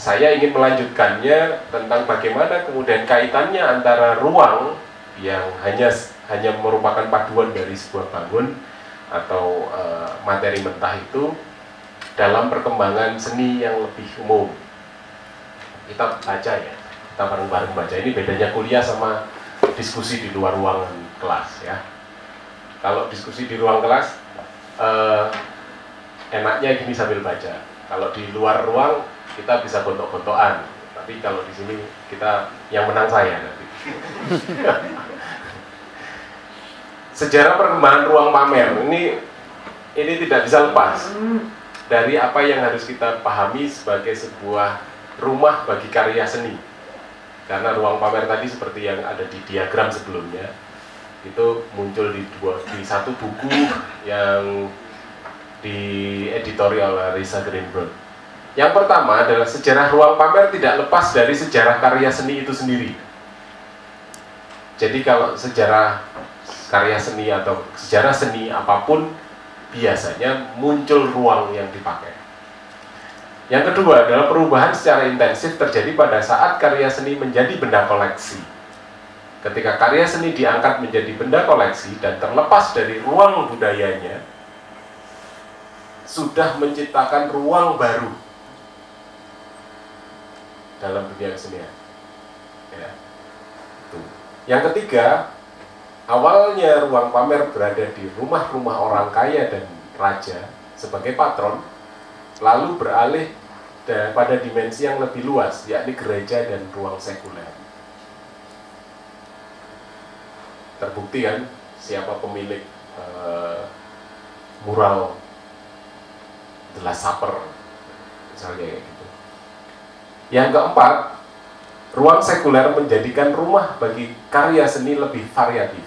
Saya ingin melanjutkannya tentang bagaimana kemudian kaitannya antara ruang yang hanya hanya merupakan paduan dari sebuah bangun atau uh, materi mentah itu dalam perkembangan seni yang lebih umum. Kita baca ya, kita bareng-bareng baca. Ini bedanya kuliah sama diskusi di luar ruangan kelas ya. Kalau diskusi di ruang kelas, uh, enaknya gini sambil baca. Kalau di luar ruang kita bisa gontok-gontokan. Tapi kalau di sini kita yang menang saya nanti. [LAUGHS] Sejarah perkembangan ruang pamer ini ini tidak bisa lepas dari apa yang harus kita pahami sebagai sebuah rumah bagi karya seni. Karena ruang pamer tadi seperti yang ada di diagram sebelumnya itu muncul di dua di satu buku yang di editorial Risa Greenberg. Yang pertama adalah sejarah ruang pamer tidak lepas dari sejarah karya seni itu sendiri. Jadi kalau sejarah karya seni atau sejarah seni apa pun biasanya muncul ruang yang dipakai. Yang kedua adalah perubahan secara intensif terjadi pada saat karya seni menjadi benda koleksi. Ketika karya seni diangkat menjadi benda koleksi dan terlepas dari ruang budayanya, sudah menciptakan ruang baru dalam dunia kesenian. Ya. Yang ketiga, awalnya ruang pamer berada di rumah-rumah orang kaya dan raja sebagai patron, lalu beralih pada dimensi yang lebih luas, yakni gereja dan ruang sekuler. Terbukti kan siapa pemilik uh, mural The Last Supper misalnya gitu. Yang keempat, ruang sekuler menjadikan rumah bagi karya seni lebih variatif.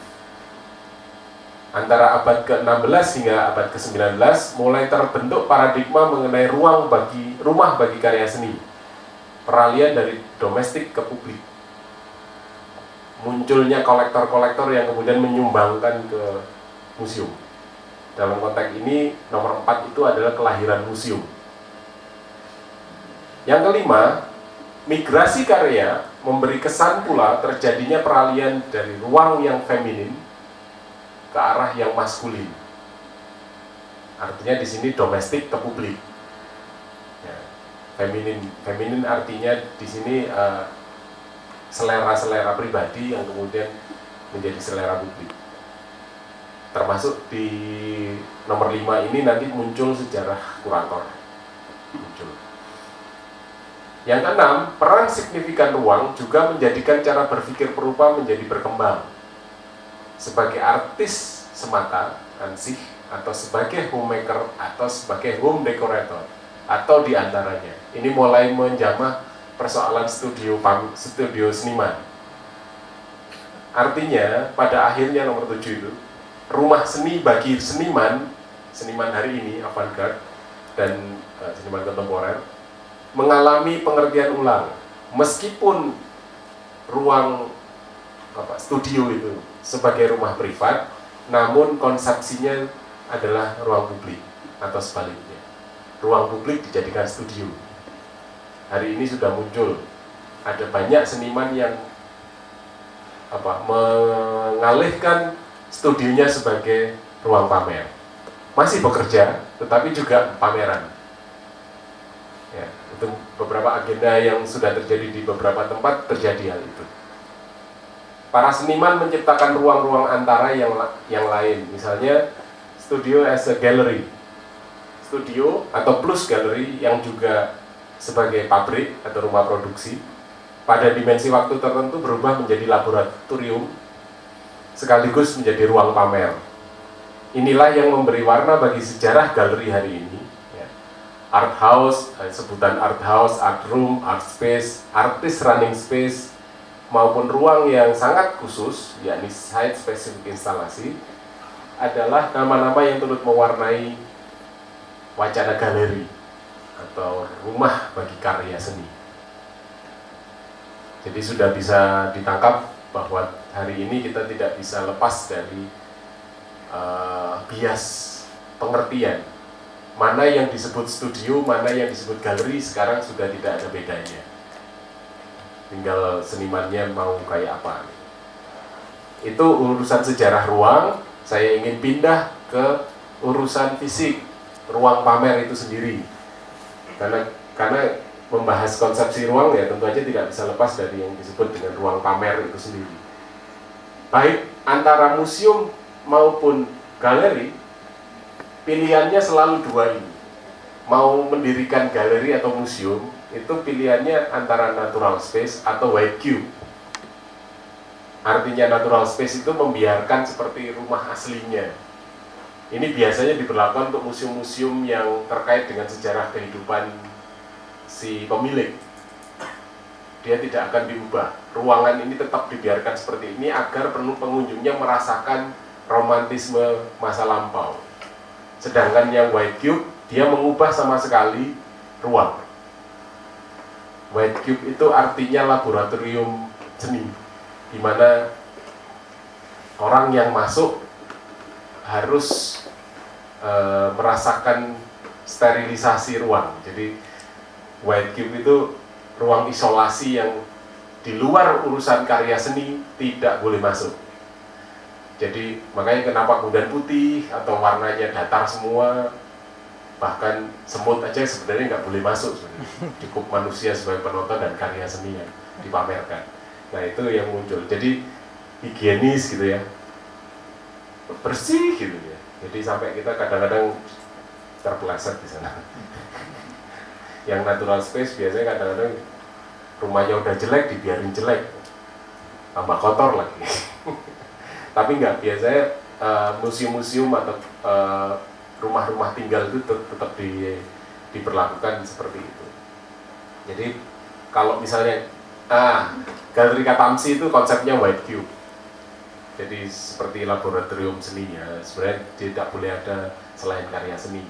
Antara abad ke-16 hingga abad ke-19 mulai terbentuk paradigma mengenai ruang bagi rumah bagi karya seni. Peralihan dari domestik ke publik munculnya kolektor-kolektor yang kemudian menyumbangkan ke museum. Dalam konteks ini nomor 4 itu adalah kelahiran museum. Yang kelima, migrasi karya memberi kesan pula terjadinya peralihan dari ruang yang feminin ke arah yang maskulin. Artinya di sini domestik ke publik. Ya, feminin, feminin artinya di sini uh, selera-selera pribadi yang kemudian menjadi selera publik. Termasuk di nomor 5 ini nanti muncul sejarah kurator. Muncul. Yang keenam, peran signifikan ruang juga menjadikan cara berpikir perupa menjadi berkembang. Sebagai artis semata, ansih, atau sebagai homemaker, atau sebagai home decorator, atau di antaranya. Ini mulai menjamah persoalan studio studio seniman. Artinya pada akhirnya nomor tujuh itu rumah seni bagi seniman seniman hari ini avant-garde dan uh, seniman kontemporer mengalami pengertian ulang. Meskipun ruang apa studio itu sebagai rumah privat namun konsepsinya adalah ruang publik atau sebaliknya. Ruang publik dijadikan studio hari ini sudah muncul. Ada banyak seniman yang apa mengalihkan studionya sebagai ruang pamer. Masih bekerja tetapi juga pameran. Ya itu beberapa agenda yang sudah terjadi di beberapa tempat terjadi hal itu. Para seniman menciptakan ruang-ruang antara yang yang lain. Misalnya studio as a gallery. Studio atau plus gallery yang juga sebagai pabrik atau rumah produksi pada dimensi waktu tertentu berubah menjadi laboratorium sekaligus menjadi ruang pamer. Inilah yang memberi warna bagi sejarah galeri hari ini. Ya. Art house, eh, sebutan art house, art room, art space, artist running space, maupun ruang yang sangat khusus, yakni site specific instalasi, adalah nama-nama yang turut mewarnai wacana galeri atau rumah bagi karya seni. Jadi sudah bisa ditangkap bahwa hari ini kita tidak bisa lepas dari uh, bias pengertian mana yang disebut studio, mana yang disebut galeri sekarang sudah tidak ada bedanya. Tinggal senimannya mau kayak apa. Itu urusan sejarah ruang. Saya ingin pindah ke urusan fisik ruang pamer itu sendiri karena karena membahas konsepsi ruang ya tentu aja tidak bisa lepas dari yang disebut dengan ruang pamer itu sendiri. Baik antara museum maupun galeri pilihannya selalu dua ini. Mau mendirikan galeri atau museum itu pilihannya antara natural space atau white cube artinya natural space itu membiarkan seperti rumah aslinya ini biasanya diberlakukan untuk museum-museum yang terkait dengan sejarah kehidupan si pemilik. Dia tidak akan diubah. Ruangan ini tetap dibiarkan seperti ini agar penuh pengunjungnya merasakan romantisme masa lampau. Sedangkan yang White Cube, dia mengubah sama sekali ruang. White Cube itu artinya laboratorium seni, di mana orang yang masuk harus e, merasakan sterilisasi ruang. Jadi white cube itu ruang isolasi yang di luar urusan karya seni tidak boleh masuk. Jadi makanya kenapa kudan putih atau warnanya datar semua, bahkan semut aja sebenarnya nggak boleh masuk sebenarnya. [LAUGHS] Cukup manusia sebagai penonton dan karya seni yang dipamerkan. Nah itu yang muncul. Jadi higienis gitu ya, bersih gitu ya jadi sampai kita kadang-kadang terpeleset di sana. Yang natural space biasanya kadang-kadang rumahnya udah jelek dibiarin jelek. Tambah kotor lagi. [LAUGHS] Tapi nggak biasanya uh, museum-museum atau uh, rumah-rumah tinggal itu tetap di, diperlakukan seperti itu. Jadi kalau misalnya ah galeri Katamsi itu konsepnya white cube jadi seperti laboratorium seninya sebenarnya tidak boleh ada selain karya seni.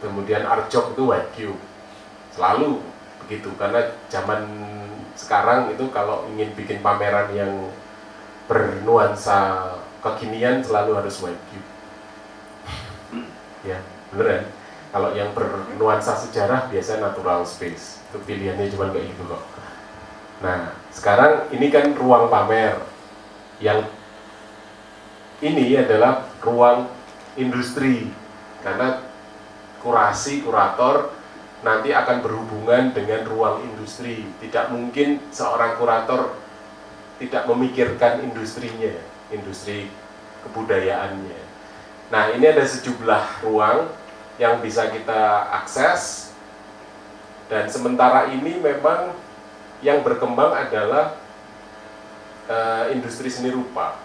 Kemudian art job itu white cube selalu begitu karena zaman sekarang itu kalau ingin bikin pameran yang bernuansa kekinian selalu harus white [LAUGHS] cube ya beneran kalau yang bernuansa sejarah biasanya natural space. Itu pilihannya cuma kayak gitu kok. Nah sekarang ini kan ruang pamer yang ini adalah ruang industri. Karena kurasi kurator nanti akan berhubungan dengan ruang industri. Tidak mungkin seorang kurator tidak memikirkan industrinya industri kebudayaannya. Nah ini ada sejumlah ruang yang bisa kita akses. Dan sementara ini memang yang berkembang adalah uh, industri seni rupa.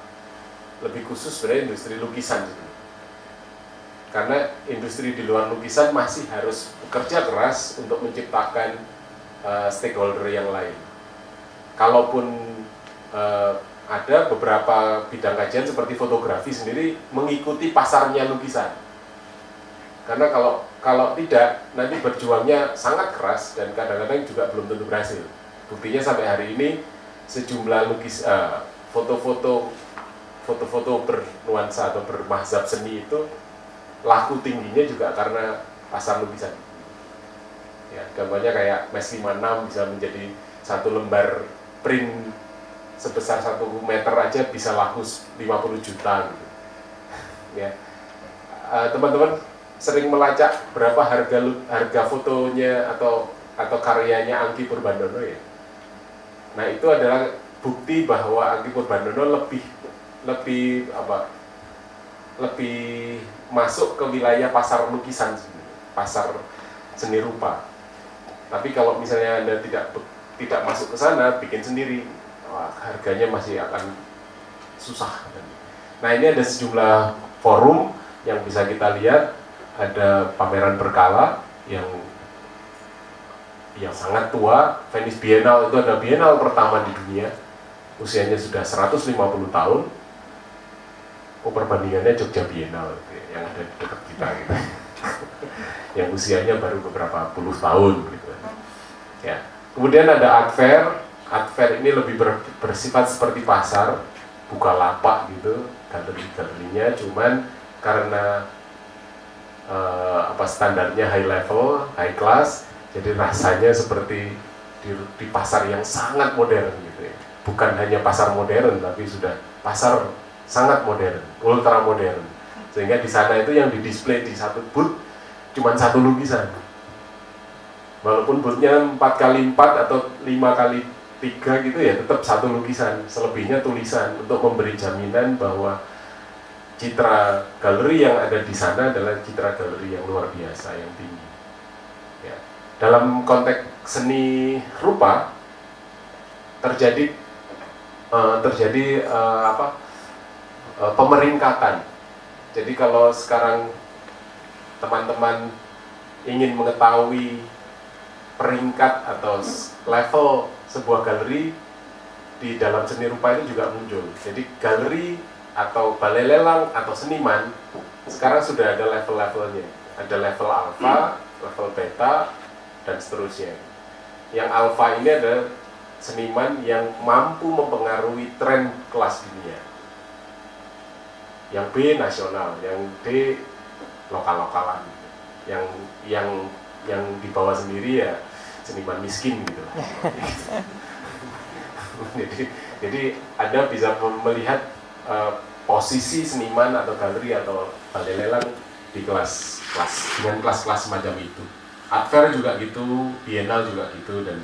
Lebih khusus sebenarnya industri lukisan karena industri di luar lukisan masih harus bekerja keras untuk menciptakan uh, stakeholder yang lain. Kalaupun uh, ada beberapa bidang kajian seperti fotografi sendiri mengikuti pasarnya lukisan. Karena kalau kalau tidak nanti berjuangnya sangat keras dan kadang-kadang juga belum tentu berhasil. Buktinya sampai hari ini sejumlah lukis eh, foto-foto foto-foto bernuansa atau bermahzab seni itu laku tingginya juga karena pasar lukisan. Ya, gambarnya kayak mes 56 bisa menjadi satu lembar print sebesar satu meter aja bisa laku 50 juta gitu. Ya. Eh, teman-teman uh, sering melacak berapa harga harga fotonya atau atau karyanya Angki Purbandono ya? Nah itu adalah bukti bahwa Angki Purbandono lebih lebih apa lebih masuk ke wilayah pasar lukisan pasar seni rupa. Tapi kalau misalnya anda tidak tidak masuk ke sana, bikin sendiri, wah, harganya masih akan susah. Nah ini ada sejumlah forum yang bisa kita lihat, ada pameran berkala yang yang sangat tua. Venice Biennale itu ada biennale pertama di dunia. Usianya sudah 150 tahun. Oh perbandingannya Jogja Biennale gitu ya, yang ada di dekat kita gitu. [LAUGHS] yang usianya baru beberapa puluh tahun gitu. Ya. Kemudian ada art fair. Art fair ini lebih ber, bersifat seperti pasar, buka lapak gitu, galeri-galerinya cuman karena uh, apa standarnya high level, high class, jadi rasanya seperti di, di pasar yang sangat modern gitu ya. Bukan hanya pasar modern tapi sudah pasar sangat modern, ultra modern. Sehingga di sana itu yang didisplay di satu booth cuma satu lukisan. Walaupun boothnya 4 kali 4 atau 5 kali 3 gitu ya tetap satu lukisan, selebihnya tulisan untuk memberi jaminan bahwa citra galeri yang ada di sana adalah citra galeri yang luar biasa, yang tinggi. Ya. Dalam konteks seni rupa terjadi uh, terjadi uh, apa uh, pemeringkatan. Jadi kalau sekarang teman-teman ingin mengetahui peringkat atau level sebuah galeri di dalam seni rupa itu juga muncul. Jadi galeri atau balai lelang atau seniman sekarang sudah ada level-levelnya. Ada level alfa, level beta, dan seterusnya. Yang alfa ini ada seniman yang mampu mempengaruhi tren kelas dunia. Yang B nasional, yang D lokal-lokalan. Yang yang yang dibawa sendiri ya seniman miskin gitu. [LAUGHS] jadi jadi Anda bisa melihat uh, posisi seniman atau galeri atau balai lelang di kelas kelas dengan kelas-kelas semacam itu. Art fair juga gitu, bienal juga gitu dan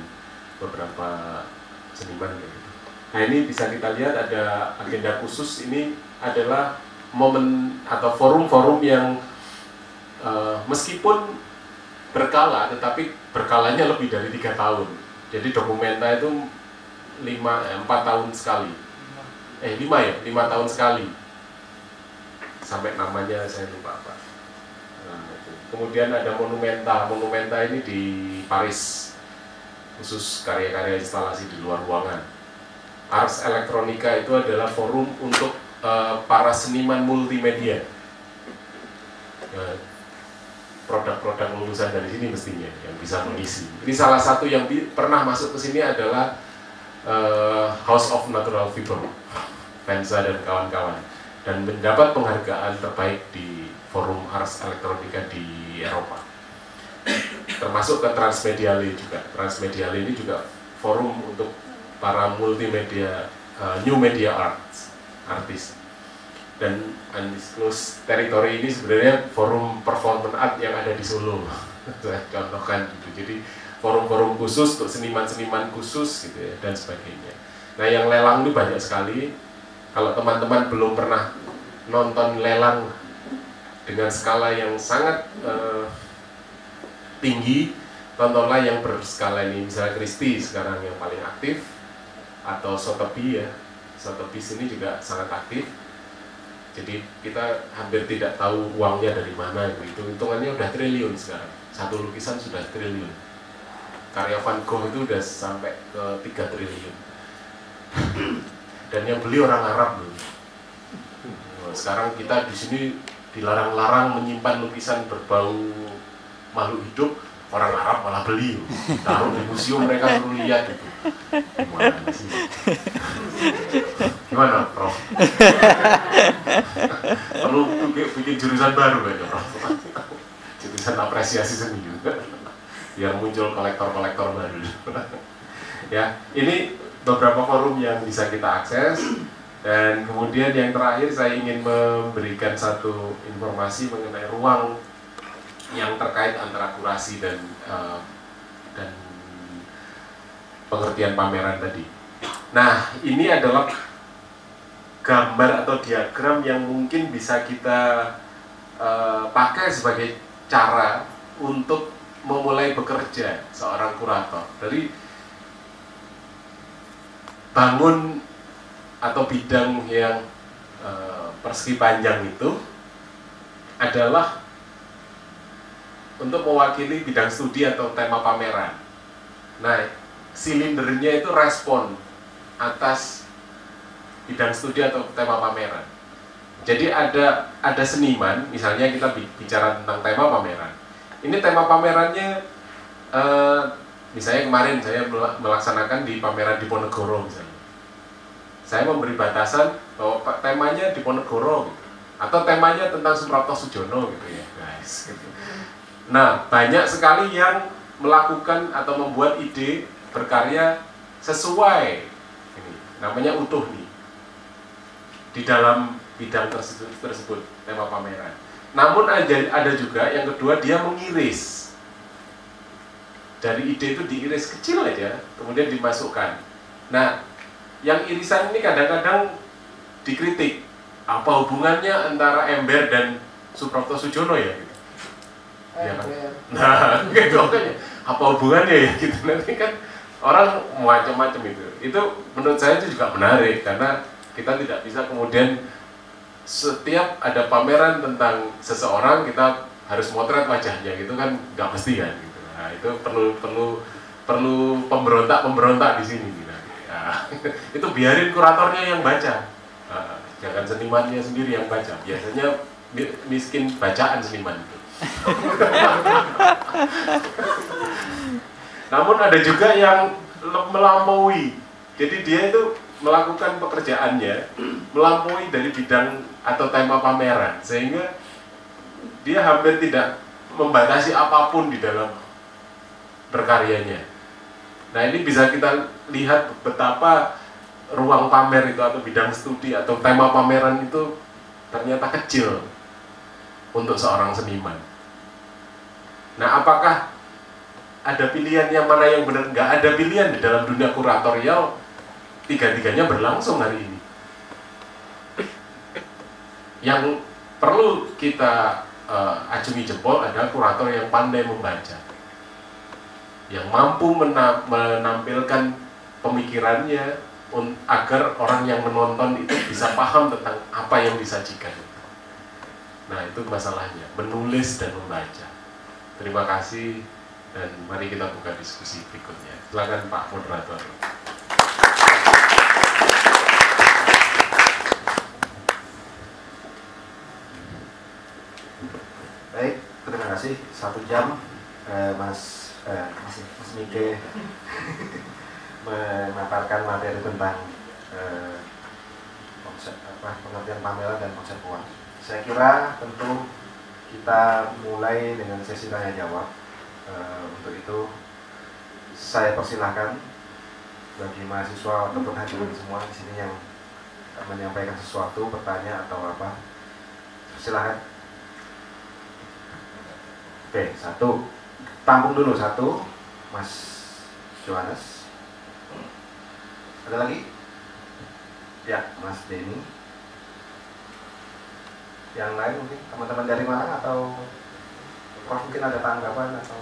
beberapa seniman kayak gitu. Nah ini bisa kita lihat ada agenda khusus ini adalah momen atau forum-forum yang uh, meskipun berkala tetapi berkalanya lebih dari tiga tahun. Jadi dokumenta itu lima eh, empat tahun sekali. Eh lima ya, lima tahun sekali. Sampai namanya saya lupa apa. Kemudian ada monumenta. Monumenta ini di Paris khusus karya-karya instalasi di luar ruangan. Ars Electronica itu adalah forum untuk uh, para seniman multimedia. Uh, produk-produk lulusan dari sini mestinya yang bisa mengisi. Ini salah satu yang pernah masuk ke sini adalah uh, House of Natural Fiber, Venza dan kawan-kawan, dan mendapat penghargaan terbaik di Forum Ars Electronica di Eropa termasuk ke Transmediale juga. Transmediale ini juga forum untuk para multimedia, uh, new media arts, artis. Dan undisclosed territory ini sebenarnya forum performance art yang ada di Solo. [LAUGHS] Contohkan gitu. Jadi forum-forum khusus untuk seniman-seniman khusus gitu ya dan sebagainya. Nah yang lelang ini banyak sekali. Kalau teman-teman belum pernah nonton lelang dengan skala yang sangat uh, tinggi. Tontonlah yang berskala ini misalnya Kristi sekarang yang paling aktif atau Sotebi ya. Sotebi sini juga sangat aktif. Jadi kita hampir tidak tahu uangnya dari mana itu hitungannya udah triliun sekarang. Satu lukisan sudah triliun. Karya Van Gogh itu udah sampai ke 3 triliun. [CLEARS THROAT] Dan yang beli orang Arab loh. Sekarang kita di sini dilarang-larang menyimpan lukisan berbau makhluk hidup orang Arab malah beli. Taruh di museum mereka suruh lihat itu. Gimana gimana Prof? Perlu bikin jurusan baru kayaknya Prof? Jurusan apresiasi seni juga. Yang muncul kolektor-kolektor baru. Ya ini beberapa forum yang bisa kita akses dan kemudian yang terakhir saya ingin memberikan satu informasi mengenai ruang yang terkait antara kurasi dan uh, dan pengertian pameran tadi. Nah, ini adalah gambar atau diagram yang mungkin bisa kita uh, pakai sebagai cara untuk memulai bekerja seorang kurator. Dari bangun atau bidang yang uh, persegi panjang itu adalah untuk mewakili bidang studi atau tema pameran. Nah, silindernya itu respon atas bidang studi atau tema pameran. Jadi ada ada seniman, misalnya kita bicara tentang tema pameran. Ini tema pamerannya, eh, misalnya kemarin saya melaksanakan di pameran di Ponegoro misalnya. Saya memberi batasan bahwa temanya di Ponegoro, gitu. atau temanya tentang Suprapto Sujono gitu ya, guys. Gitu. Nah, banyak sekali yang melakukan atau membuat ide berkarya sesuai ini namanya utuh nih di dalam bidang tersebut, tersebut tema pameran. Namun ada, ada juga yang kedua dia mengiris dari ide itu diiris kecil aja, kemudian dimasukkan. Nah, yang irisan ini kadang-kadang dikritik. Apa hubungannya antara Ember dan Suprapto Sujono ya? Gitu. Ya kan? Nah, [LAUGHS] gitu makanya apa hubungannya ya gitu nanti kan orang macam-macam itu. Itu menurut saya itu juga menarik karena kita tidak bisa kemudian setiap ada pameran tentang seseorang kita harus motret wajahnya gitu kan nggak mesti kan gitu. Nah, itu perlu perlu perlu pemberontak pemberontak di sini gitu. [LAUGHS] Itu biarin kuratornya yang baca. Jangan senimannya sendiri yang baca. Biasanya mi- miskin bacaan seniman itu. [LAUGHS] Namun ada juga yang melampaui. Jadi dia itu melakukan pekerjaannya melampaui dari bidang atau tema pameran sehingga dia hampir tidak membatasi apa pun di dalam berkaryanya. Nah ini bisa kita lihat betapa ruang pamer itu atau bidang studi atau tema pameran itu ternyata kecil untuk seorang seniman. Nah apakah ada pilihan yang mana yang benar? Nggak ada pilihan di dalam dunia kuratorial tiga-tiganya berlangsung hari ini. Yang perlu kita uh, acungi jempol adalah kurator yang pandai membaca, yang mampu mena- menampilkan pemikirannya agar orang yang menonton itu bisa paham tentang apa yang disajikan. Nah itu masalahnya, menulis dan membaca. Terima kasih dan mari kita buka diskusi berikutnya. Silakan Pak Moderator. Baik, terima kasih. Satu jam, eh, Mas eh, Mas Mike memaparkan materi tentang eh, konsep apa pengertian pameran dan konsep uang. Saya kira tentu kita mulai dengan sesi tanya jawab. Eh, untuk itu saya persilahkan bagi mahasiswa ataupun hadirin semua di sini yang menyampaikan sesuatu, bertanya atau apa. Silahkan. Oke, satu. Tampung dulu satu, Mas Johannes. Ada lagi? Ya, Mas Denny. Yang lain mungkin teman-teman dari mana atau Prof mungkin ada tanggapan atau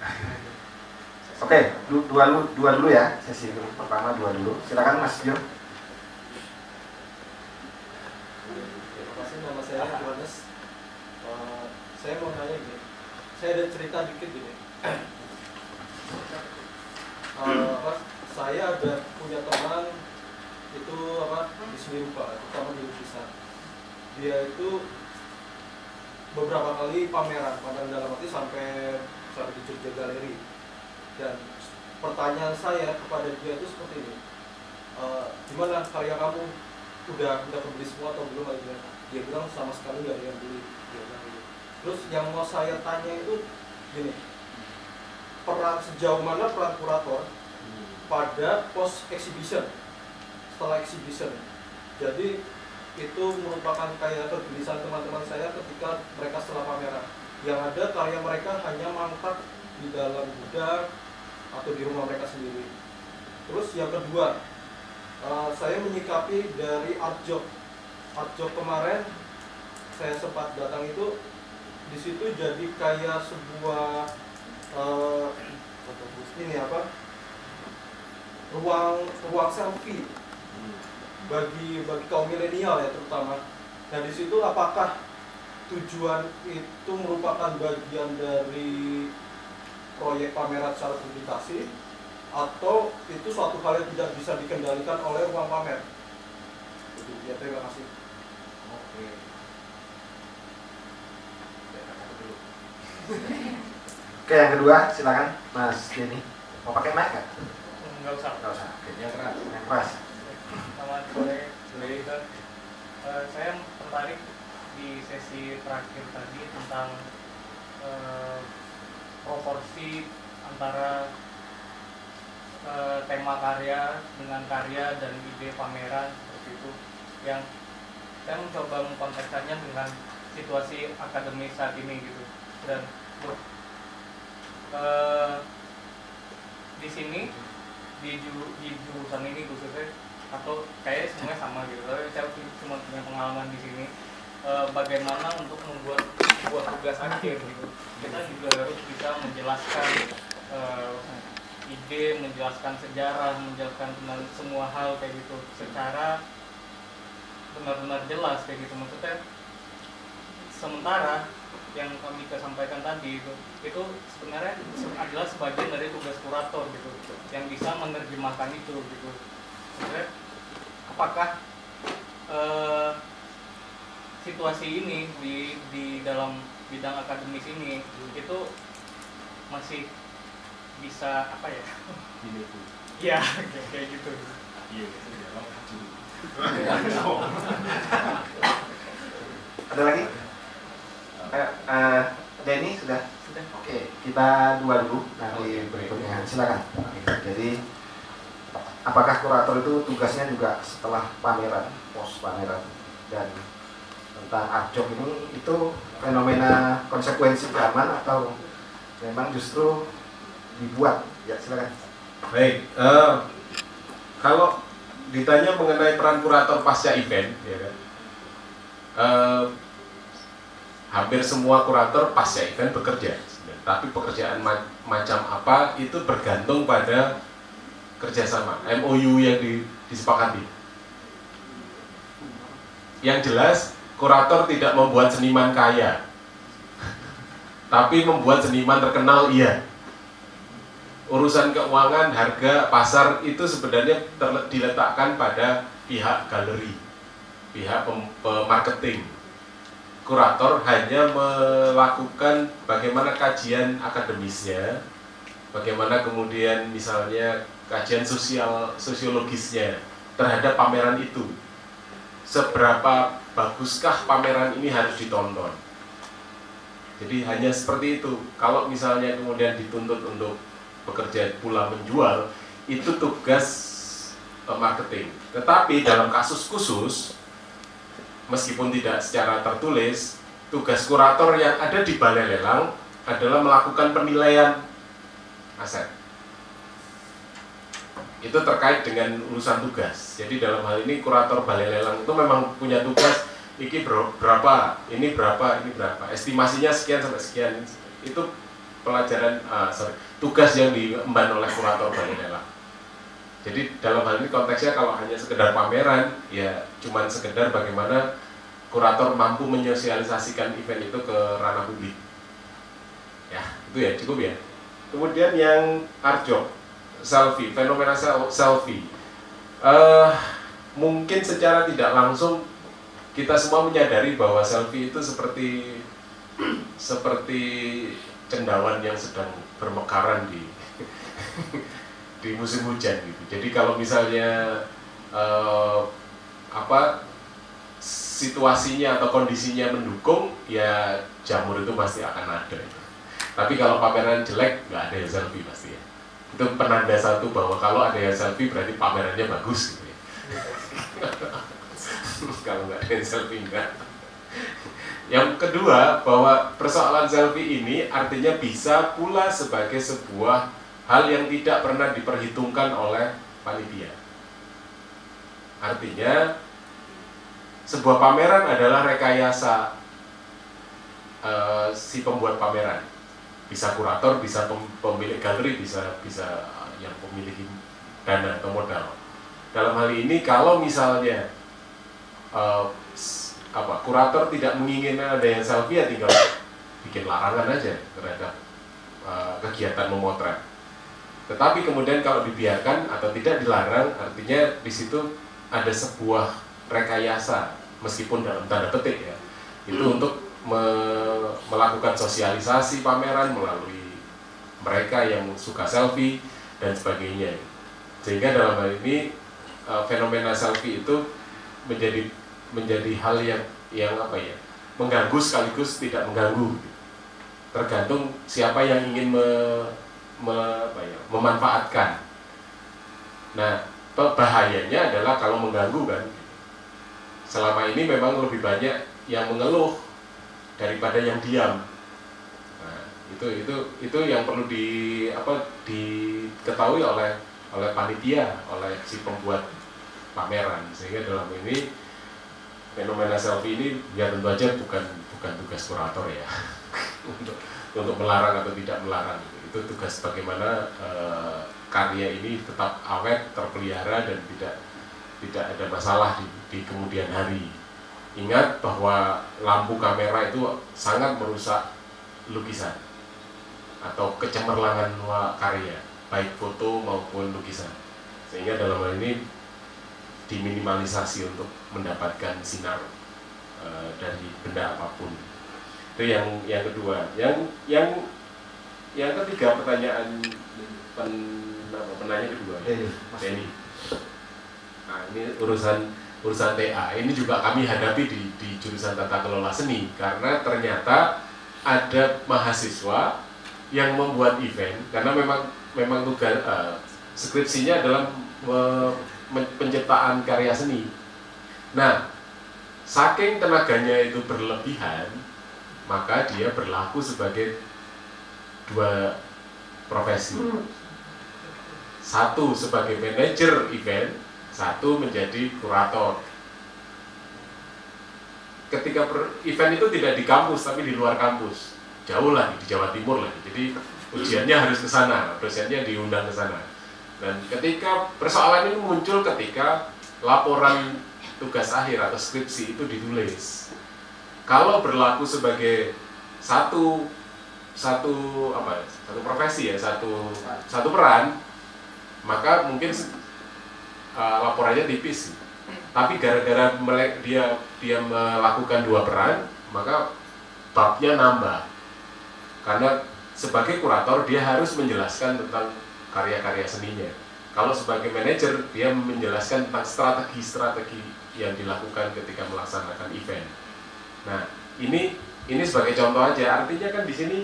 [LAUGHS] Oke, du- dua dulu, dua dulu ya sesi dulu. pertama dua dulu. Silakan Mas Jo. Terima kasih nama saya Johannes. Eh, saya mau nanya gini, saya ada cerita dikit gini. [CLEARS THROAT] Eh, apa, saya ada punya teman itu apa di rupa, terutama di lukisan. Dia itu beberapa kali pameran, pameran dalam arti sampai sampai di Jogja Galeri. Dan pertanyaan saya kepada dia itu seperti ini, Eh, gimana karya kamu udah udah kebeli semua atau belum aja dia bilang sama sekali nggak ada yang beli dia bilang gitu. terus yang mau saya tanya itu gini peran sejauh mana peran kurator pada post exhibition setelah exhibition. Jadi itu merupakan kayak kegelisahan teman-teman saya ketika mereka setelah pameran. Yang ada karya mereka hanya mangkat di dalam gudang atau di rumah mereka sendiri. Terus yang kedua Uh, saya menyikapi dari art job. Art job kemarin saya sempat datang itu di situ jadi kayak sebuah uh, ini apa ruang ruang selfie bagi bagi kaum milenial ya terutama nah di situ apakah tujuan itu merupakan bagian dari proyek pameran secara publikasi atau itu suatu hal yang tidak bisa dikendalikan oleh ruang pamer. Itu dia. Terima kasih. Oke. Oke, yang kedua silakan Mas Denny. Mau pakai mic nggak? Enggak usah. Nggak usah. Oke, yang keras. Yang keras. Selamat sore, sore itu. Eh, saya tertarik di sesi terakhir tadi tentang eh, proporsi antara eh, tema karya dengan karya dan ide pameran seperti itu. yang saya mencoba mengkontekskannya dengan situasi akademis saat ini gitu dan eh, di sini di, ju- di jurusan ini khususnya atau kayak semuanya sama gitu. Tapi saya cuma punya pengalaman di sini eh, bagaimana untuk membuat sebuah tugas akhir gitu. Kita juga harus bisa menjelaskan eh, ide menjelaskan sejarah menjelaskan tentang semua hal kayak gitu. Secara benar-benar jelas kayak gitu. Maksudnya sementara yang kami sampaikan tadi itu itu sebenarnya se- adalah sebagian dari tugas kurator gitu yang bisa menerjemahkan itu gitu sebenarnya apakah eh, situasi ini di di dalam bidang akademis ini itu masih bisa apa ya ya kayak gitu Iya, dalam maju. Ada lagi? Eh, eh, Denny sudah? sudah Oke, kita dua dulu nanti berikutnya. Silakan. Jadi, apakah kurator itu tugasnya juga setelah pameran, pos pameran dan tentang art job ini itu fenomena konsekuensi zaman atau memang justru dibuat? Ya, silakan. Baik, eh, kalau ditanya mengenai peran kurator pasca event, ya kan, eh, hampir semua kurator pasca event bekerja, tapi pekerjaan ma- macam apa itu bergantung pada kerjasama MOU yang di- disepakati. Yang jelas, kurator tidak membuat seniman kaya, [LAUGHS] tapi membuat seniman terkenal iya urusan keuangan, harga, pasar itu sebenarnya diletakkan pada pihak galeri, pihak pem- pemarketing. Kurator hanya melakukan bagaimana kajian akademisnya, bagaimana kemudian misalnya kajian sosial sosiologisnya terhadap pameran itu. Seberapa baguskah pameran ini harus ditonton? Jadi hanya seperti itu. Kalau misalnya kemudian dituntut untuk bekerja pula menjual itu tugas eh, marketing. Tetapi dalam kasus khusus meskipun tidak secara tertulis, tugas kurator yang ada di balai lelang adalah melakukan penilaian aset. Itu terkait dengan urusan tugas. Jadi dalam hal ini kurator balai lelang itu memang punya tugas ini ber- berapa, ini berapa, ini berapa. Estimasinya sekian sampai sekian. Itu pelajaran ah, sorry, tugas yang diemban oleh kurator balai lelang. Jadi dalam hal ini konteksnya kalau hanya sekedar pameran, ya cuman sekedar bagaimana kurator mampu menyosialisasikan event itu ke ranah publik. Ya, itu ya cukup ya. Kemudian yang art job, selfie, fenomena sel- selfie. Eh, mungkin secara tidak langsung kita semua menyadari bahwa selfie itu seperti seperti cendawan yang sedang bermekaran di [LAUGHS] di musim hujan gitu. Jadi kalau misalnya eh, apa situasinya atau kondisinya mendukung, ya jamur itu pasti akan ada. Tapi kalau pameran jelek, nggak ada yang selfie pasti ya. Itu penanda satu bahwa kalau ada yang selfie berarti pamerannya bagus gitu ya. [LAUGHS] kalau nggak ada yang selfie enggak. Yang kedua, bahwa persoalan selfie ini artinya bisa pula sebagai sebuah hal yang tidak pernah diperhitungkan oleh panitia. Artinya, sebuah pameran adalah rekayasa eh, si pembuat pameran. Bisa kurator, bisa pem- pemilik galeri, bisa bisa yang memiliki dana atau modal. Dalam hal ini, kalau misalnya s- apa kurator tidak menginginkan ada yang selfie, ya tinggal bikin larangan aja terhadap eh, kegiatan memotret. Tetapi kemudian kalau dibiarkan atau tidak dilarang, artinya di situ ada sebuah rekayasa meskipun dalam tanda petik ya. Itu untuk me- melakukan sosialisasi pameran melalui mereka yang suka selfie dan sebagainya. Sehingga dalam hal ini eh, fenomena selfie itu menjadi menjadi hal yang yang apa ya? mengganggu sekaligus tidak mengganggu. Tergantung siapa yang ingin me- me- apa ya, memanfaatkan. Nah, bahayanya adalah kalau mengganggu kan. selama ini memang lebih banyak yang mengeluh daripada yang diam. Nah, itu itu itu yang perlu di apa diketahui oleh oleh panitia, oleh si pembuat pameran sehingga dalam ini fenomena selfie ini ya tentu aja bukan bukan tugas kurator ya [LAUGHS] untuk untuk melarang atau tidak melarang itu tugas bagaimana eh, karya ini tetap awet terpelihara dan tidak tidak ada masalah di, di kemudian hari. Ingat bahwa lampu kamera itu sangat merusak lukisan atau kecemerlangan karya baik foto maupun lukisan. Sehingga dalam hal ini diminimalisasi untuk mendapatkan sinar eh, dari benda apa pun. Itu yang yang kedua. Yang yang yang ketiga pertanyaan pen, apa, penanya kedua ya Denny, Mas. Denny. Nah ini urusan urusan TA ini juga kami hadapi di, di jurusan tata kelola seni karena ternyata ada mahasiswa yang membuat event karena memang memang tugas eh, skripsinya adalah men- penciptaan karya seni. Nah saking tenaganya itu berlebihan maka dia berlaku sebagai dua profesi satu sebagai manajer event, satu menjadi kurator. Ketika per- event itu tidak di kampus tapi di luar kampus, jauh lagi di Jawa Timur lagi. Jadi ujiannya harus ke sana, dosennya diundang ke sana. Dan ketika persoalan ini muncul ketika laporan tugas akhir atau skripsi itu ditulis. Kalau berlaku sebagai satu satu apa ya, satu profesi ya satu satu peran maka mungkin uh, laporannya tipis tapi gara-gara dia dia melakukan dua peran maka babnya nambah. Karena sebagai kurator dia harus menjelaskan tentang karya-karya seninya. Kalau sebagai manajer dia menjelaskan tentang strategi-strategi yang dilakukan ketika melaksanakan event. Nah ini ini sebagai contoh aja. Artinya kan di sini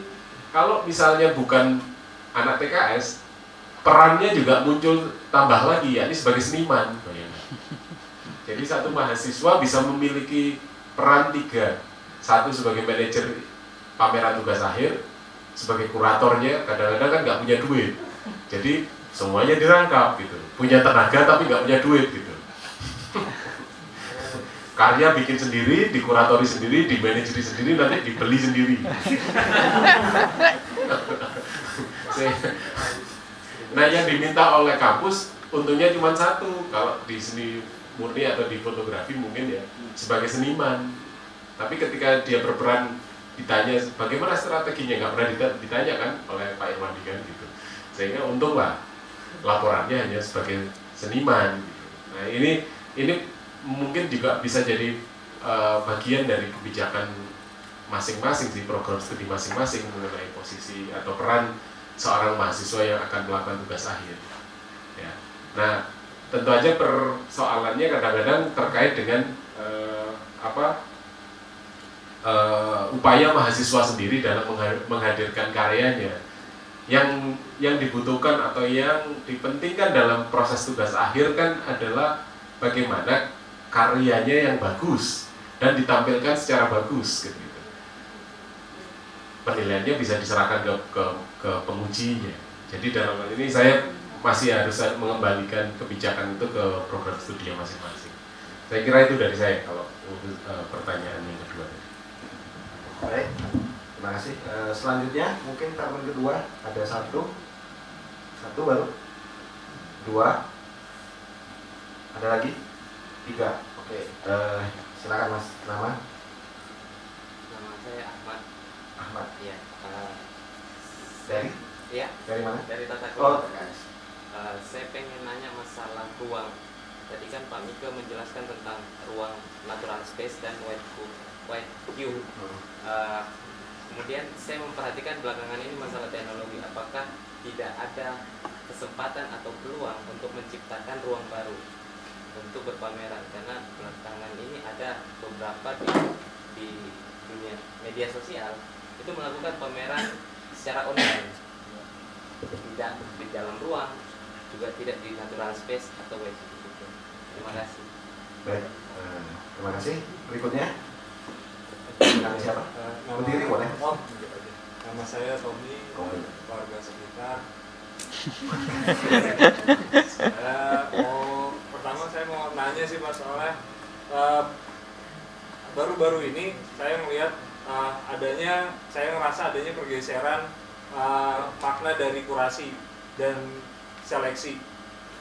kalau misalnya bukan anak TKS perannya juga muncul tambah lagi ya ini sebagai seniman. Jadi satu mahasiswa bisa memiliki peran tiga. Satu sebagai manajer pameran tugas akhir sebagai kuratornya kadang-kadang kan nggak punya duit. Jadi semuanya dirangkap gitu. Punya tenaga tapi nggak punya duit gitu karya bikin sendiri, dikuratori sendiri, dimanajeri sendiri, nanti dibeli sendiri. nah yang diminta oleh kampus untungnya cuma satu kalau di seni murni atau di fotografi mungkin ya sebagai seniman tapi ketika dia berperan ditanya bagaimana strateginya nggak pernah dita- ditanya kan oleh Pak Irwandi kan gitu sehingga untunglah laporannya hanya sebagai seniman gitu. nah ini ini mungkin juga bisa jadi eh, bagian dari kebijakan masing-masing sih program studi masing-masing mengenai posisi atau peran seorang mahasiswa yang akan melakukan tugas akhir. Ya. Nah, tentu aja persoalannya kadang-kadang terkait dengan eh, apa eh, upaya mahasiswa sendiri dalam mengha- menghadirkan karyanya. Yang yang dibutuhkan atau yang dipentingkan dalam proses tugas akhir kan adalah bagaimana karyanya yang bagus dan ditampilkan secara bagus gitu. Penilaiannya bisa diserahkan ke, ke, ke pengujinya. Jadi dalam hal ini saya masih harus mengembalikan kebijakan itu ke program studi masing-masing. Saya kira itu dari saya kalau eh, pertanyaan yang kedua. Baik, terima kasih. Eh, selanjutnya mungkin tahun kedua ada satu, satu baru, dua, ada lagi, tiga. Oke, eh, silakan mas. Nama Nama saya Ahmad. Ahmad Ya, eh, dari ya dari mana? dari Tata Oh, Kelola. TKS. Eh, saya pengen nanya masalah ruang. Tadi kan Pak Mika menjelaskan tentang ruang natural space dan white cube. White cube. Hmm. Eh, kemudian saya memperhatikan belakangan ini masalah teknologi. Apakah tidak ada kesempatan atau peluang untuk menciptakan ruang baru untuk berpameran? Karena belakangan ini ada beberapa di di dunia media sosial itu melakukan pameran secara online tidak di dalam ruang juga tidak di natural space atau web gitu. terima kasih Baik, eh, Terima kasih. Berikutnya. Dengan siapa? Eh, Berdiri boleh? Oh. Nama saya Tommy, Tommy. warga sekitar. [LAUGHS] saya mau pertama saya mau nanya sih Pak soalnya eh, baru-baru ini saya melihat eh, adanya saya ngerasa adanya pergeseran eh, makna dari kurasi dan seleksi.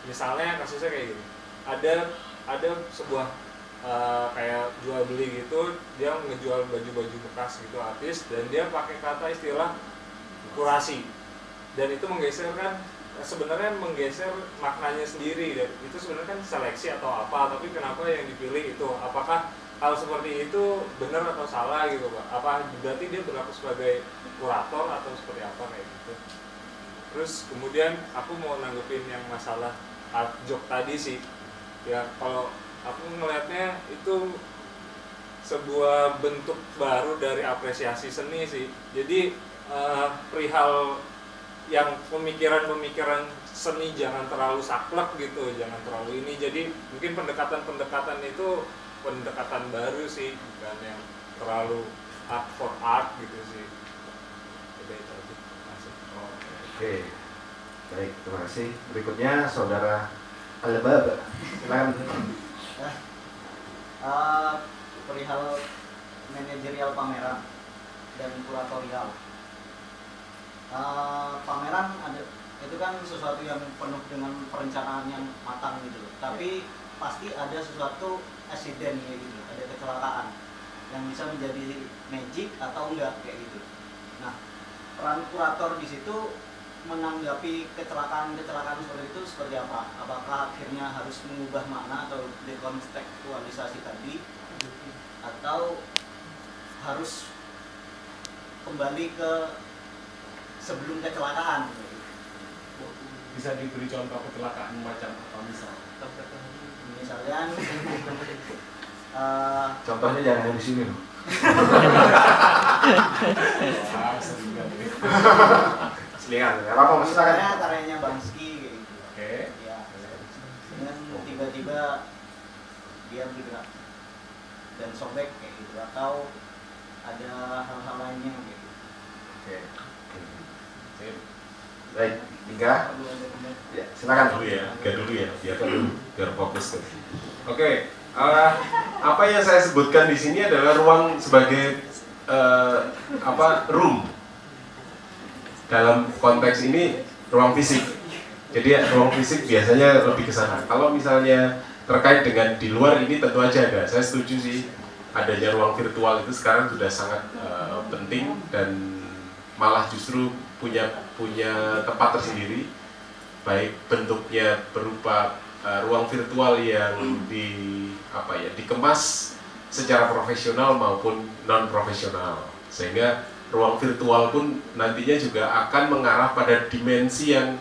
Misalnya kasusnya kayak gini. Ada ada sebuah eh, kayak jual beli gitu, dia ngejual baju-baju bekas gitu artis dan dia pakai kata istilah kurasi dan itu menggeser kan sebenarnya menggeser maknanya sendiri dan itu sebenarnya kan seleksi atau apa tapi kenapa yang dipilih itu? Apakah hal seperti itu benar atau salah gitu pak? Apa berarti dia berlaku sebagai kurator atau seperti apa kayak gitu? Terus kemudian aku mau nanggepin yang masalah art job tadi sih. Ya kalau aku ngelihatnya itu sebuah bentuk baru dari apresiasi seni sih. Jadi eh, perihal yang pemikiran-pemikiran seni jangan terlalu saklek gitu, jangan terlalu ini. Jadi mungkin pendekatan-pendekatan itu pendekatan baru sih, bukan yang terlalu art for art gitu sih. Udah itu aja. Terima kasih. Oke. Baik, terima kasih. Berikutnya saudara Albab. Silakan. Eh, perihal manajerial pameran dan kuratorial. Eh, pameran ada itu kan sesuatu yang penuh dengan perencanaan yang matang gitu loh. Tapi pasti ada sesuatu accident kayak gitu, ada kecelakaan yang bisa menjadi magic atau enggak kayak gitu. Nah, peran kurator di situ menanggapi kecelakaan-kecelakaan seperti itu seperti apa? Apakah akhirnya harus mengubah makna atau dekontekstualisasi tadi atau harus kembali ke sebelum kecelakaan? Bisa diberi contoh kecelakaan macam apa misal? Misalnya [LAUGHS] eh, Contohnya jangan di sini loh. Banget. Selingan. Ya apa misalnya karyanya Bansky kayak gitu. Oke. Ya, dengan tiba-tiba dia bergerak dan sobek kayak gitu atau ada hal-hal lainnya gitu. Oke. Sip. Baik, tiga. Ya, silakan. dulu ya, gak dulu ya, biar biar fokus ke Oke, eh, apa yang saya sebutkan di sini adalah ruang sebagai eh, apa room dalam konteks ini ruang fisik. Jadi ya, ruang fisik biasanya lebih ke sana. Kalau misalnya terkait dengan di luar ini tentu aja ada. Saya setuju sih adanya ruang virtual itu sekarang sudah sangat eh, penting dan malah justru punya punya tempat tersendiri baik bentuknya berupa uh, ruang virtual yang di apa ya dikemas secara profesional maupun non profesional sehingga ruang virtual pun nantinya juga akan mengarah pada dimensi yang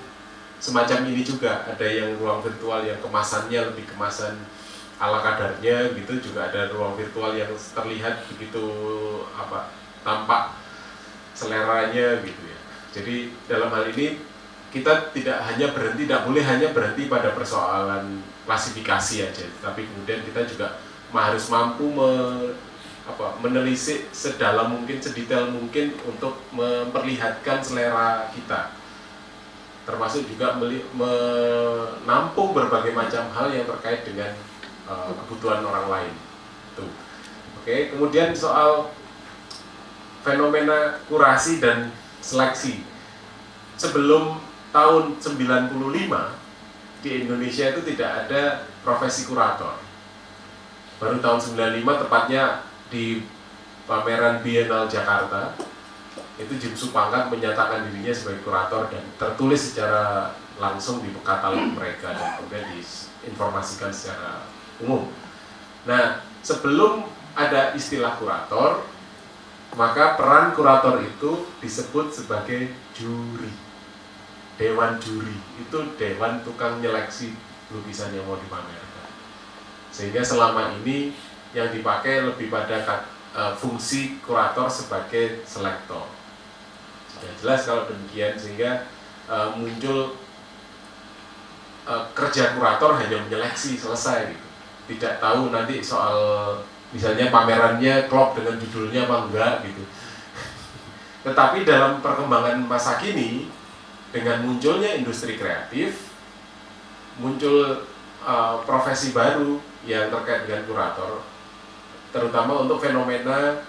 semacam ini juga. Ada yang ruang virtual yang kemasannya lebih kemasan ala kadarnya gitu juga ada ruang virtual yang terlihat begitu apa tampak seleranya gitu jadi dalam hal ini kita tidak hanya berhenti, tidak boleh hanya berhenti pada persoalan klasifikasi aja, tapi kemudian kita juga harus mampu me- apa, menelisik sedalam mungkin, sedetail mungkin untuk memperlihatkan selera kita, termasuk juga menampung berbagai macam hal yang terkait dengan eh, kebutuhan orang lain. Tuh. Oke, kemudian soal fenomena kurasi dan seleksi. Sebelum tahun 95 di Indonesia itu tidak ada profesi kurator. Baru tahun 95 tepatnya di pameran Biennale Jakarta itu Jim Supangkat menyatakan dirinya sebagai kurator dan tertulis secara langsung di katalog mereka dan kemudian diinformasikan secara umum. Nah, sebelum ada istilah kurator, maka peran kurator itu disebut sebagai juri. Dewan juri. Itu dewan tukang nyeleksi lukisan yang mau dipamerkan. Sehingga selama ini yang dipakai lebih pada eh, fungsi kurator sebagai selektor. Sudah jelas kalau demikian sehingga eh, muncul eh, kerja kurator hanya menyeleksi selesai gitu. Tidak tahu nanti soal misalnya pamerannya klop dengan judulnya apa enggak gitu. Tetapi dalam perkembangan masa kini dengan munculnya industri kreatif muncul uh, profesi baru yang terkait dengan kurator terutama untuk fenomena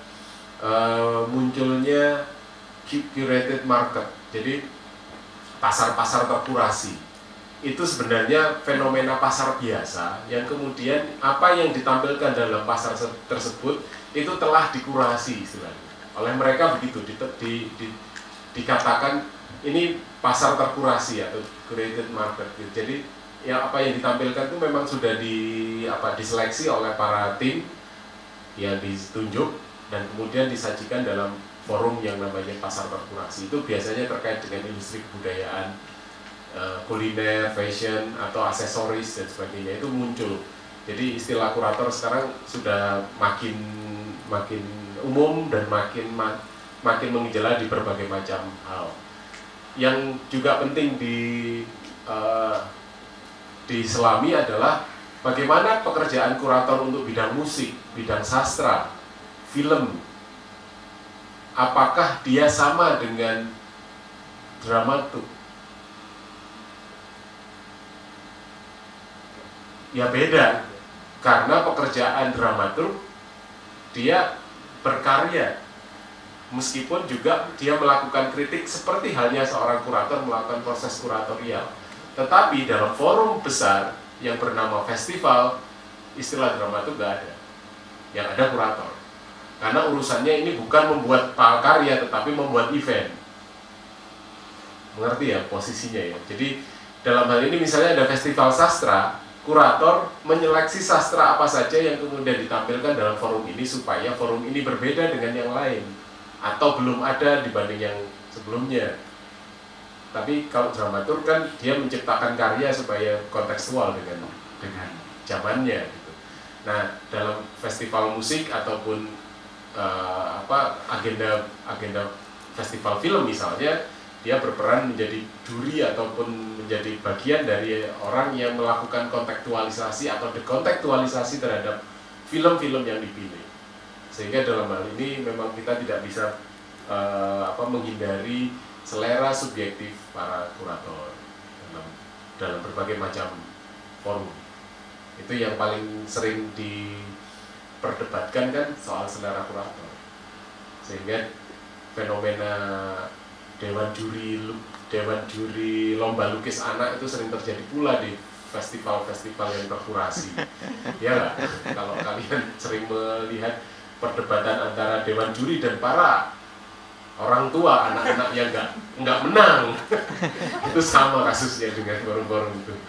uh, munculnya cu- curated market jadi pasar-pasar terkurasi itu sebenarnya fenomena pasar biasa yang kemudian apa yang ditampilkan dalam pasar se- tersebut itu telah dikurasi istilahnya oleh mereka begitu di, di, di- dikatakan ini pasar terkurasi atau curated market. Gitu. jadi ya apa yang ditampilkan itu memang sudah di apa diseleksi oleh para tim yang ditunjuk dan kemudian disajikan dalam forum yang namanya pasar terkurasi. Itu biasanya terkait dengan industri kebudayaan eh, kuliner, fashion atau aksesoris dan sebagainya itu muncul. Jadi istilah kurator sekarang sudah makin makin umum dan makin ma- makin menggejala di berbagai macam hal. Yang juga penting di eh, diselami adalah bagaimana pekerjaan kurator untuk bidang musik, bidang sastra, film. Apakah dia sama dengan dramaturg? Ya beda, karena pekerjaan dramaturg dia berkarya. Meskipun juga dia melakukan kritik seperti halnya seorang kurator melakukan proses kuratorial. Tetapi dalam forum besar yang bernama festival istilah dramaturg gak ada. Yang ada kurator. Karena urusannya ini bukan membuat karya tetapi membuat event. Mengerti ya posisinya ya? Jadi dalam hal ini misalnya ada festival sastra kurator menyeleksi sastra apa saja yang kemudian ditampilkan dalam forum ini supaya forum ini berbeda dengan yang lain atau belum ada dibanding yang sebelumnya. Tapi kalau dramaturg kan dia menciptakan karya supaya kontekstual dengan dengan zamannya gitu. Nah, dalam festival musik ataupun eh, apa agenda agenda festival film misalnya dia berperan menjadi juri ataupun menjadi bagian dari orang yang melakukan kontekstualisasi atau dekontekstualisasi terhadap film-film yang dipilih. Sehingga dalam hal ini memang kita tidak bisa eh, apa menghindari selera subjektif para kurator dalam dalam berbagai macam forum. Itu yang paling sering diperdebatkan kan soal selera kurator. Sehingga fenomena dewan juri dewan juri lomba lukis anak itu sering terjadi pula di festival-festival yang terkurasi [LAUGHS] ya nggak? kalau kalian sering melihat perdebatan antara dewan juri dan para orang tua anak-anak yang nggak nggak menang. [LAUGHS] Itu sama kasusnya dengan forum-forum itu. [LAUGHS]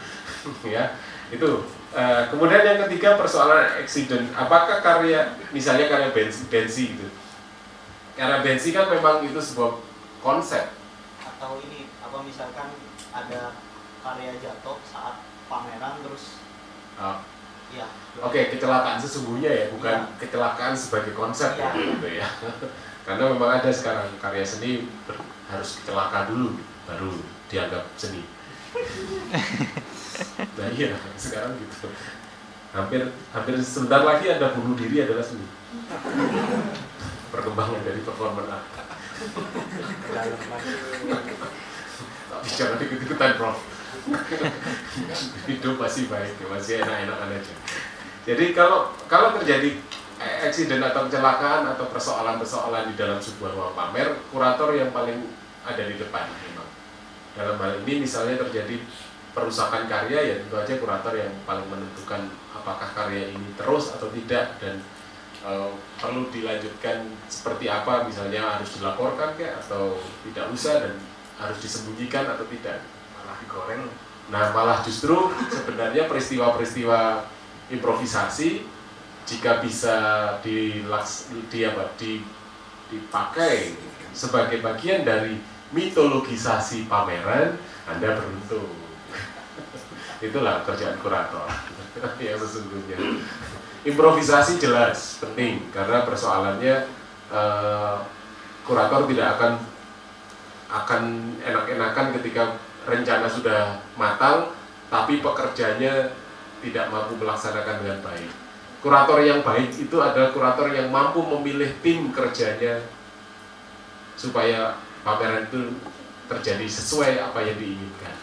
Ya itu. Eh, kemudian yang ketiga persoalan accident apakah karya misalnya karya bensi, bensi gitu karya bensi kan memang itu sebuah konsep atau ini apa misalkan ada karya jatuh saat pameran terus Ah, ya Oke, kecelakaan sesungguhnya ya, bukan Iya. kecelakaan sebagai konsep Iya. gitu ya. [LAUGHS] Karena memang ada sekarang karya seni ber- harus kecelakaan dulu baru dianggap seni. [LAUGHS] nah iya, sekarang gitu. Hampir hampir sebentar lagi ada bunuh diri adalah seni. [LAUGHS] Perkembangan dari performa art. Jangan ikut-ikutan, Prof. Hidup masih baik, masih enak-enakan aja. Jadi kalau kalau terjadi accident atau kecelakaan atau persoalan-persoalan di dalam sebuah ruang pamer, kurator yang paling ada di depan memang. Dalam hal ini misalnya terjadi perusakan karya ya tentu aja kurator yang paling menentukan apakah karya ini terus atau tidak dan perlu dilanjutkan seperti apa misalnya harus dilaporkan kayak atau tidak usah dan harus disembunyikan atau tidak malah digoreng Nah, malah justru sebenarnya peristiwa-peristiwa improvisasi jika bisa dilaks, di, apa, di, dipakai sebagai bagian dari mitologisasi pameran, Anda beruntung. [LAUGHS] Itulah kerjaan kurator [LAUGHS] yang sesungguhnya. Improvisasi jelas penting karena persoalannya eh, kurator tidak akan akan enak-enakan ketika rencana sudah matang tapi pekerjanya tidak mampu melaksanakan dengan baik. Kurator yang baik itu adalah kurator yang mampu memilih tim kerjanya supaya pameran itu terjadi sesuai apa yang diinginkan.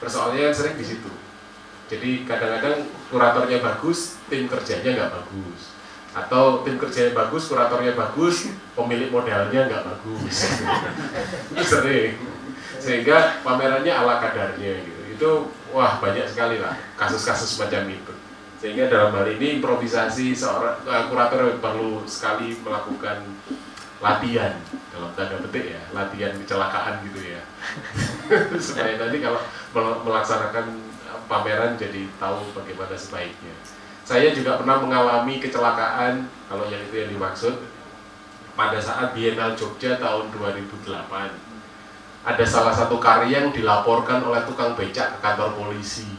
Persoalannya sering di situ. Jadi kadang-kadang kuratornya bagus, tim kerjanya nggak bagus. Atau tim kerjanya bagus, kuratornya bagus, pemilik modalnya nggak bagus. itu sering. Sehingga pamerannya ala kadarnya gitu. Itu wah banyak sekali lah kasus-kasus macam itu. Sehingga dalam hal ini improvisasi seorang eh, kurator perlu sekali melakukan latihan dalam tanda petik ya latihan kecelakaan gitu ya [LAUGHS] supaya nanti kalau mel- melaksanakan pameran jadi tahu bagaimana sebaiknya saya juga pernah mengalami kecelakaan kalau yang itu yang dimaksud pada saat Biennale Jogja tahun 2008 ada salah satu karya yang dilaporkan oleh tukang becak ke kantor polisi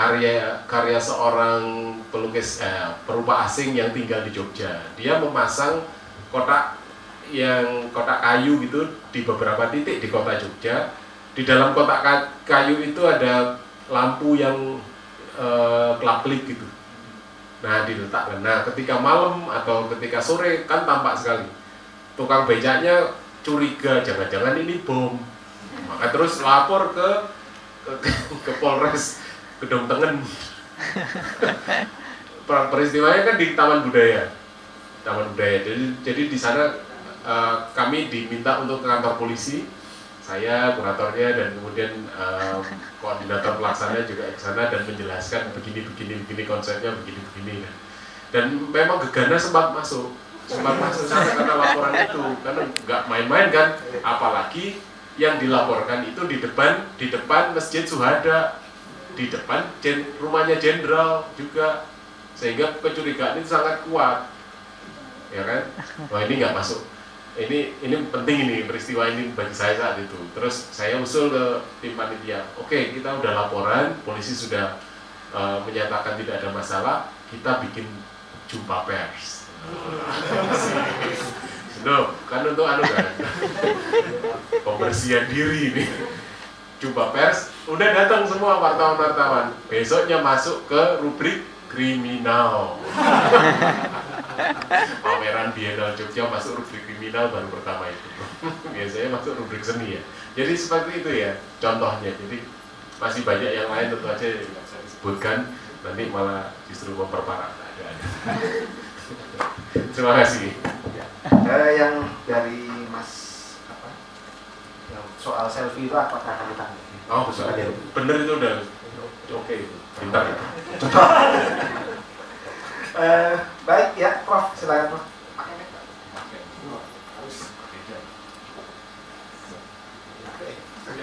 karya karya seorang pelukis eh, perupa asing yang tinggal di Jogja. Dia memasang kotak yang kotak kayu gitu di beberapa titik di kota Jogja. Di dalam kotak ka- kayu itu ada lampu yang eh, kelap-kelip gitu. Nah, diletakkan. Nah, ketika malam atau ketika sore kan tampak sekali. Tukang becaknya curiga jangan-jangan ini bom. Maka terus lapor ke ke, [LAUGHS] ke Polres Gedung Tengen. [LAUGHS] Per- Peristiwanya kan di Taman Budaya. Taman Budaya. Jadi jadi di sana eh, kami diminta untuk ke kantor polisi. Saya kuratornya dan kemudian eh, koordinator pelaksana juga ke sana dan menjelaskan begini begini begini konsepnya begini begini. Dan memang Gegana sempat masuk. Sempat masuk sana karena laporan itu. Karena nggak main-main kan apalagi yang dilaporkan itu di depan di depan masjid Suhada. Di depan jen- rumahnya jenderal juga. Sehingga kecurigaan itu sangat kuat. Ya kan? Wah ini nggak masuk ini ini penting ini peristiwa ini bagi saya saat itu. Terus saya usul ke tim panitia oke kita udah laporan polisi sudah eh, menyatakan tidak ada masalah kita bikin jumpa pers. No, kan untuk anu kan? [LAUGHS] Pembersihan diri ini. Jumpa pers udah datang semua wartawan-wartawan. Besoknya masuk ke rubrik kriminal [LAUGHS] pameran Biennale Jogja masuk rubrik kriminal baru pertama itu. Biasanya masuk rubrik seni ya. Jadi seperti itu ya contohnya. Jadi masih banyak yang lain tentu aja yang nggak saya sebutkan nanti malah justru memperparah. Keadaan terima kasih. Eh, yang dari Mas apa? Yang soal selfie itu apakah akan ditanggapi? oh bener itu udah. Oke. Itu pintar ya [LAUGHS] Eh, baik ya, Prof. Silakan, Prof.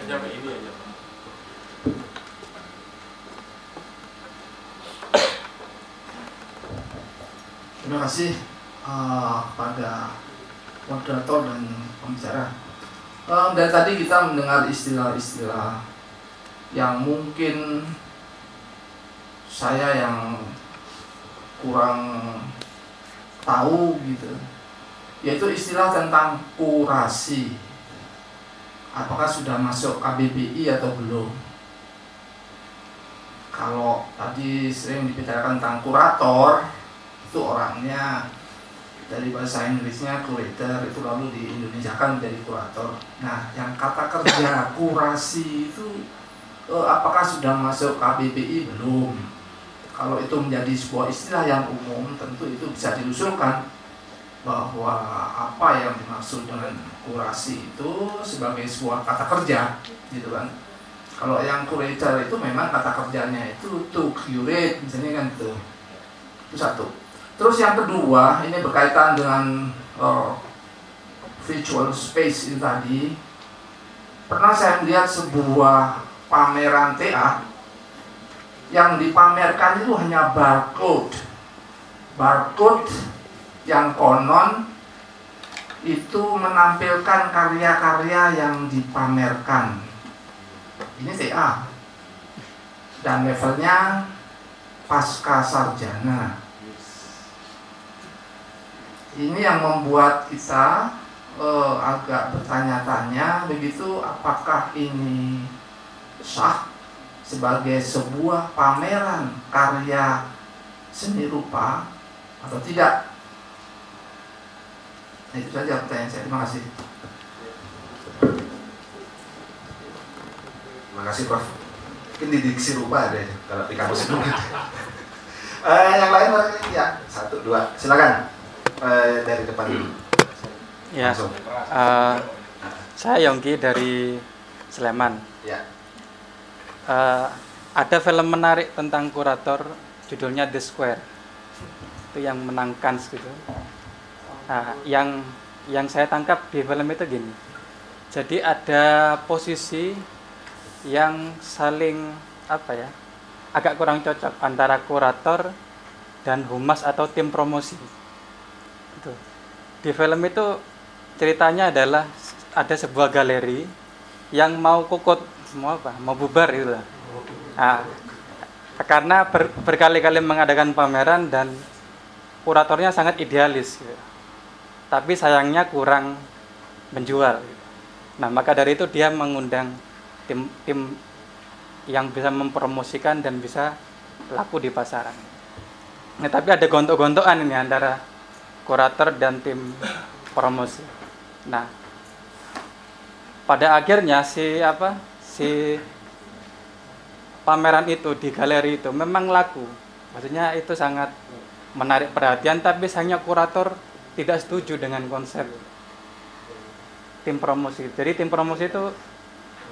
nyampe ini aja Terima kasih eh, pada moderator dan pembicara. Eh, dari tadi kita mendengar istilah-istilah yang mungkin saya yang kurang tahu gitu, yaitu istilah tentang kurasi. Apakah sudah masuk KBBI atau belum? Kalau tadi sering dibicarakan tentang kurator, itu orangnya dari bahasa Inggrisnya curator itu lalu di Indonesia kan menjadi kurator. Nah, yang kata kerja [COUGHS] kurasi itu eh, apakah sudah masuk KBBI belum? Kalau itu menjadi sebuah istilah yang umum, tentu itu bisa diusulkan bahwa apa yang dimaksud dengan kurasi itu sebagai sebuah kata kerja, gitu kan? Kalau yang curator itu memang kata kerjanya itu to curate, misalnya kan itu. Itu satu. Terus yang kedua, ini berkaitan dengan eh, virtual space itu tadi. Pernah saya melihat sebuah pameran TA yang dipamerkan itu hanya barcode. Barcode yang konon itu menampilkan karya-karya yang dipamerkan. Ini TA. Dan levelnya pasca sarjana ini yang membuat kita eh, agak bertanya-tanya begitu apakah ini sah sebagai sebuah pameran karya seni rupa atau tidak? Nah, itu saja pertanyaan saya. Terima kasih. Terima kasih Prof. Mungkin di diksi rupa ada ya, kalau di kampus itu. [LAUGHS] Eh, yang lain ya satu dua silakan Eh, dari depan dulu. Ya, Langsung. eh, saya Yongki dari Sleman. Ya. Eh, ada film menarik tentang kurator, judulnya The Square. Itu yang menangkan gitu. Nah, yang yang saya tangkap di film itu gini. Jadi ada posisi yang saling apa ya? Agak kurang cocok antara kurator dan humas atau tim promosi. Itu. Di film itu ceritanya adalah ada sebuah galeri yang mau kukut mau apa mau bubar itu lah Nah, karena ber- berkali-kali mengadakan pameran dan kuratornya sangat idealis gitu. tapi sayangnya kurang menjual gitu. nah maka dari itu dia mengundang tim tim yang bisa mempromosikan dan bisa laku di pasaran nah, tapi ada gontok-gontokan ini antara kurator dan tim promosi nah pada akhirnya si apa si pameran itu di galeri itu memang laku. Maksudnya itu sangat menarik perhatian tapi sayangnya kurator tidak setuju dengan konsep tim promosi. Jadi tim promosi itu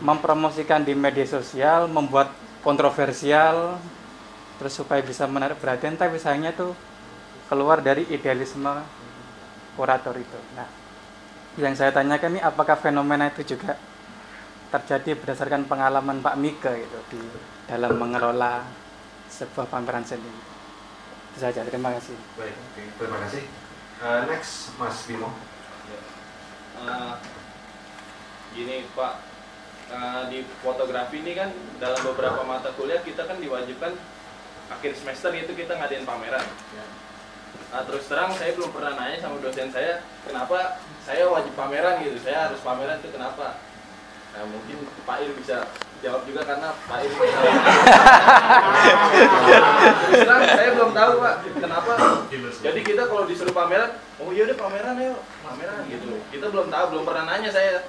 mempromosikan di media sosial membuat kontroversial terus supaya bisa menarik perhatian tapi sayangnya itu keluar dari idealisme kurator itu. Nah yang saya tanyakan ini apakah fenomena itu juga terjadi berdasarkan pengalaman Pak Mika gitu di dalam mengelola sebuah pameran seni. Itu saja. Terima kasih. Baik, oke. terima kasih. Eh, next Mas Bimo. Eh, gini Pak, eh, di fotografi ini kan dalam beberapa mata kuliah kita kan diwajibkan akhir semester itu kita ngadain pameran. Nah, terus terang saya belum pernah nanya sama dosen saya kenapa saya wajib pameran gitu, saya harus pameran itu kenapa? Nah, mungkin Pak Ir bisa jawab juga karena Pak Ir terus [LAUGHS] saya belum tahu Pak kenapa. Jadi kita kalau disuruh pameran, oh iya udah pameran ayo, pameran gitu. Kita belum tahu, belum pernah nanya saya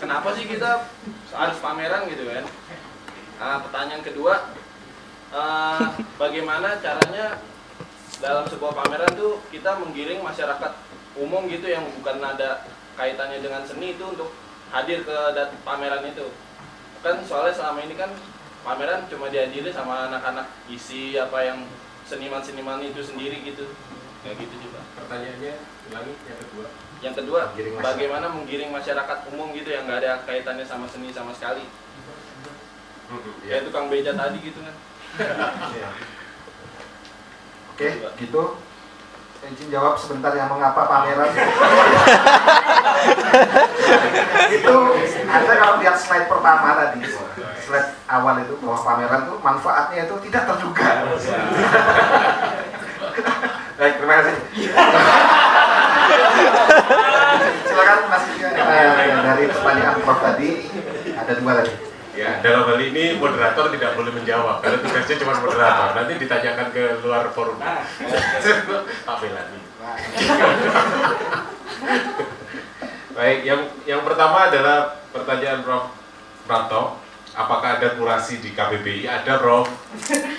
kenapa sih kita harus pameran gitu kan. Nah, pertanyaan kedua, eh, bagaimana caranya dalam sebuah pameran tuh kita menggiring masyarakat umum gitu yang bukan ada kaitannya dengan seni itu untuk hadir ke pameran itu kan soalnya selama ini kan pameran cuma dihadiri sama anak-anak isi apa yang seniman-seniman itu sendiri gitu kayak gitu juga Pertanyaannya ulangi yang kedua. yang kedua Menggiring bagaimana menggiring masyarakat umum gitu yang nggak ada kaitannya sama seni sama sekali Ya. kayak tukang beca tadi gitu kan [LAUGHS] Iya. Oke, gitu. Izin jawab sebentar yang mengapa pameran. [LAUGHS] itu Anda kalau lihat slide pertama tadi, slide awal itu bahwa pameran itu manfaatnya itu tidak terduga. [LAUGHS] Baik, terima kasih. Silakan Mas. Eh, dari pertanyaan Prof tadi ada dua lagi. Ya, dalam hal ini moderator tidak boleh menjawab karena tugasnya cuma moderator. Nanti ditanyakan ke luar forum. [LAUGHS] Tak bela nih. Baik, yang yang pertama adalah pertanyaan Prof. Pranto. Apakah ada kurasi di KBBI? Ada, Prof.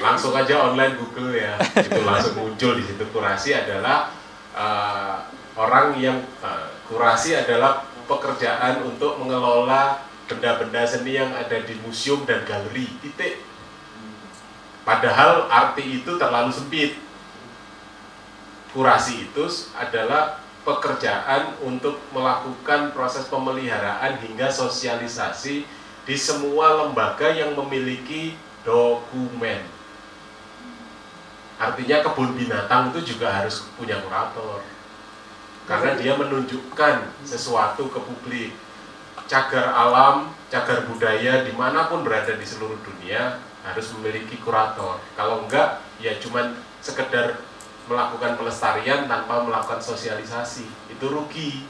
Langsung aja online Google ya. Itu langsung muncul di situ kurasi adalah eh, orang yang eh, kurasi adalah pekerjaan untuk mengelola benda-benda seni yang ada di museum dan galeri. Titik. Padahal arti itu terlalu sempit. Kurasi itu adalah pekerjaan untuk melakukan proses pemeliharaan hingga sosialisasi di semua lembaga yang memiliki dokumen. Artinya kebun binatang itu juga harus punya kurator. Karena dia menunjukkan sesuatu ke publik. Cagar alam, cagar budaya di mana pun berada di seluruh dunia harus memiliki kurator. Kalau enggak, ya cuman sekedar melakukan pelestarian tanpa melakukan sosialisasi. Itu rugi.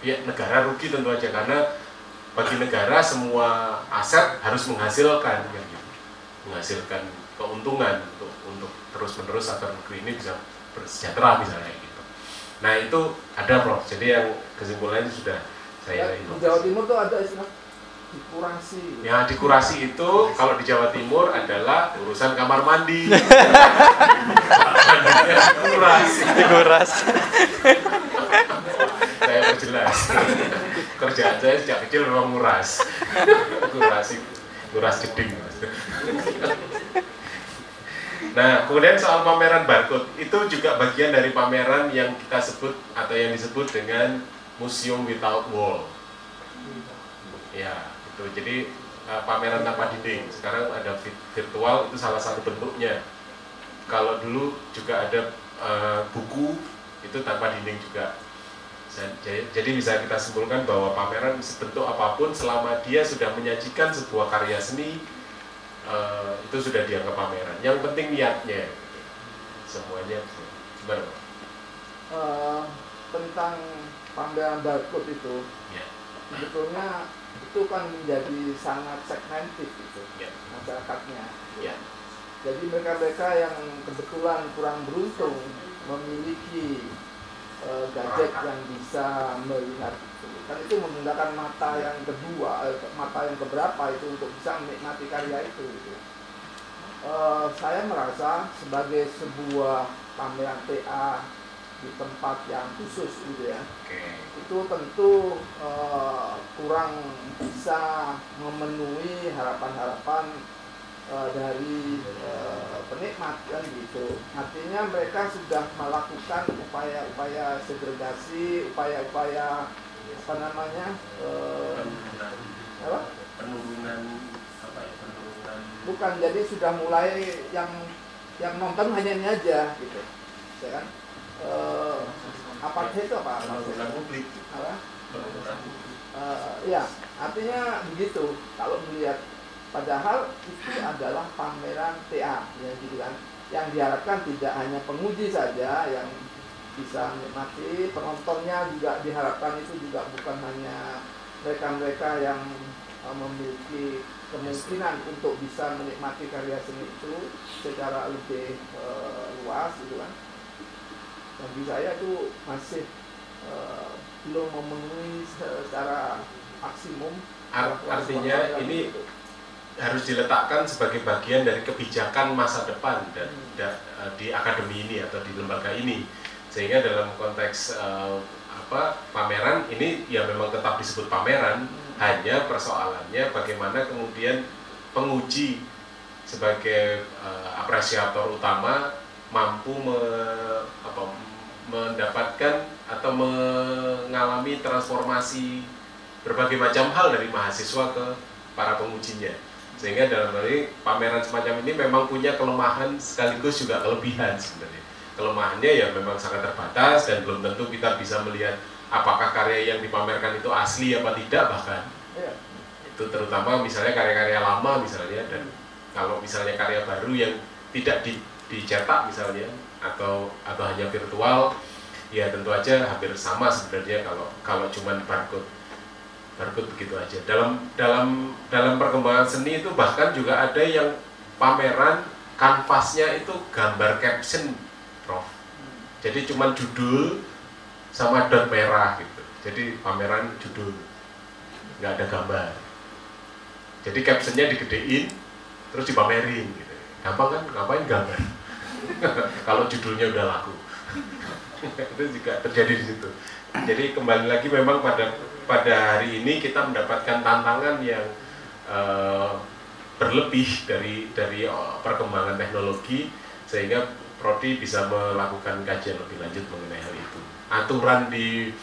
Ya, negara rugi tentu aja karena bagi negara semua aset harus menghasilkan kan gitu. menghasilkan keuntungan untuk untuk terus menerus agar negeri ini bisa bersejahtera misalnya gitu. Nah itu ada prof. Jadi yang kesimpulannya sudah saya di Jawa Timur tuh ada istilah dikurasi. Ya dikurasi itu kalau di Jawa Timur adalah urusan kamar mandi. [LAUGHS] kurasi. Dikuras. saya perjelas. Kerjaan saya sejak kecil memang nguras. Kurasi, nguras jeding. Nah, kemudian soal pameran barcode itu juga bagian dari pameran yang kita sebut atau yang disebut dengan museum without wall. Ya, itu. Jadi uh, pameran tanpa dinding. Sekarang ada vi- virtual itu salah satu bentuknya. Kalau dulu juga ada uh, buku itu tanpa dinding juga. Jadi bisa kita simpulkan bahwa pameran sebentuk apa pun selama dia sudah menyajikan sebuah karya seni eh, itu sudah dianggap pameran. Yang penting niatnya. Semuanya? Eh, tentang pameran barcode itu Ya. sebetulnya itu kan menjadi sangat segmentif itu Ya. masyarakatnya. Ya. Jadi mereka-mereka yang kebetulan kurang beruntung memiliki eh, gadget yang bisa melihat itu, kan itu menggunakan mata yang kedua, eh, mata yang keberapa itu untuk bisa menikmati karya itu. Gitu. Eh, saya merasa sebagai sebuah pameran TA di tempat yang khusus gitu ya Oke. itu tentu eh, kurang bisa memenuhi harapan-harapan eh, dari eh, penikmat kan gitu. Artinya mereka sudah melakukan upaya-upaya segregasi, upaya-upaya apa namanya? Penurunan, apa? penurunan apa ya? Penurunan Bukan, jadi sudah mulai yang yang nonton hanya ini aja gitu, ya kan? Eh, apartheid itu apa? penurunan publik. Apa? Eh, ya, artinya begitu. Kalau melihat, padahal itu adalah pameran TA, ya gitu kan. Yang diharapkan tidak hanya penguji saja yang bisa menikmati, penontonnya juga diharapkan itu juga bukan hanya mereka-mereka yang eh, memiliki kemungkinan untuk bisa menikmati karya seni itu secara lebih eh, luas gitu kan. Bagi saya itu masih eh, belum memenuhi secara maksimum. Art- artinya ini harus diletakkan sebagai bagian dari kebijakan masa depan dan, da- eh, di akademi ini atau di lembaga ini. Sehingga dalam konteks eh, apa pameran ini ya memang tetap disebut pameran. Hanya persoalannya bagaimana kemudian penguji sebagai eh, apresiator utama mampu me- apa, mendapatkan atau mengalami transformasi berbagai macam hal dari mahasiswa ke para pengujinya. Sehingga dalam hal ini pameran semacam ini memang punya kelemahan sekaligus juga kelebihan sebenarnya. Kelemahannya ya memang sangat terbatas dan belum tentu kita bisa melihat apakah karya yang dipamerkan itu asli apa tidak bahkan. Iya. itu terutama misalnya karya-karya lama misalnya dan kalau misalnya karya baru yang tidak di- dicetak misalnya atau atau hanya virtual ya tentu aja hampir sama sebenarnya kalau kalau cuman barcode barcode begitu aja. Dalam dalam dalam perkembangan seni itu bahkan juga ada yang pameran kanvasnya itu gambar caption prof. Jadi cuman judul sama dot merah gitu. Jadi pameran judul nggak ada gambar. Jadi captionnya digedein terus dipamerin gitu. Gampang kan? Ngapain gambar [LAUGHS] kalau judulnya udah laku. [LAUGHS] Itu juga terjadi di situ. Jadi kembali lagi memang pada pada hari ini kita mendapatkan tantangan yang eh, berlebih dari dari eh, perkembangan teknologi sehingga prodi bisa melakukan kajian lebih lanjut mengenai hal itu. Aturan di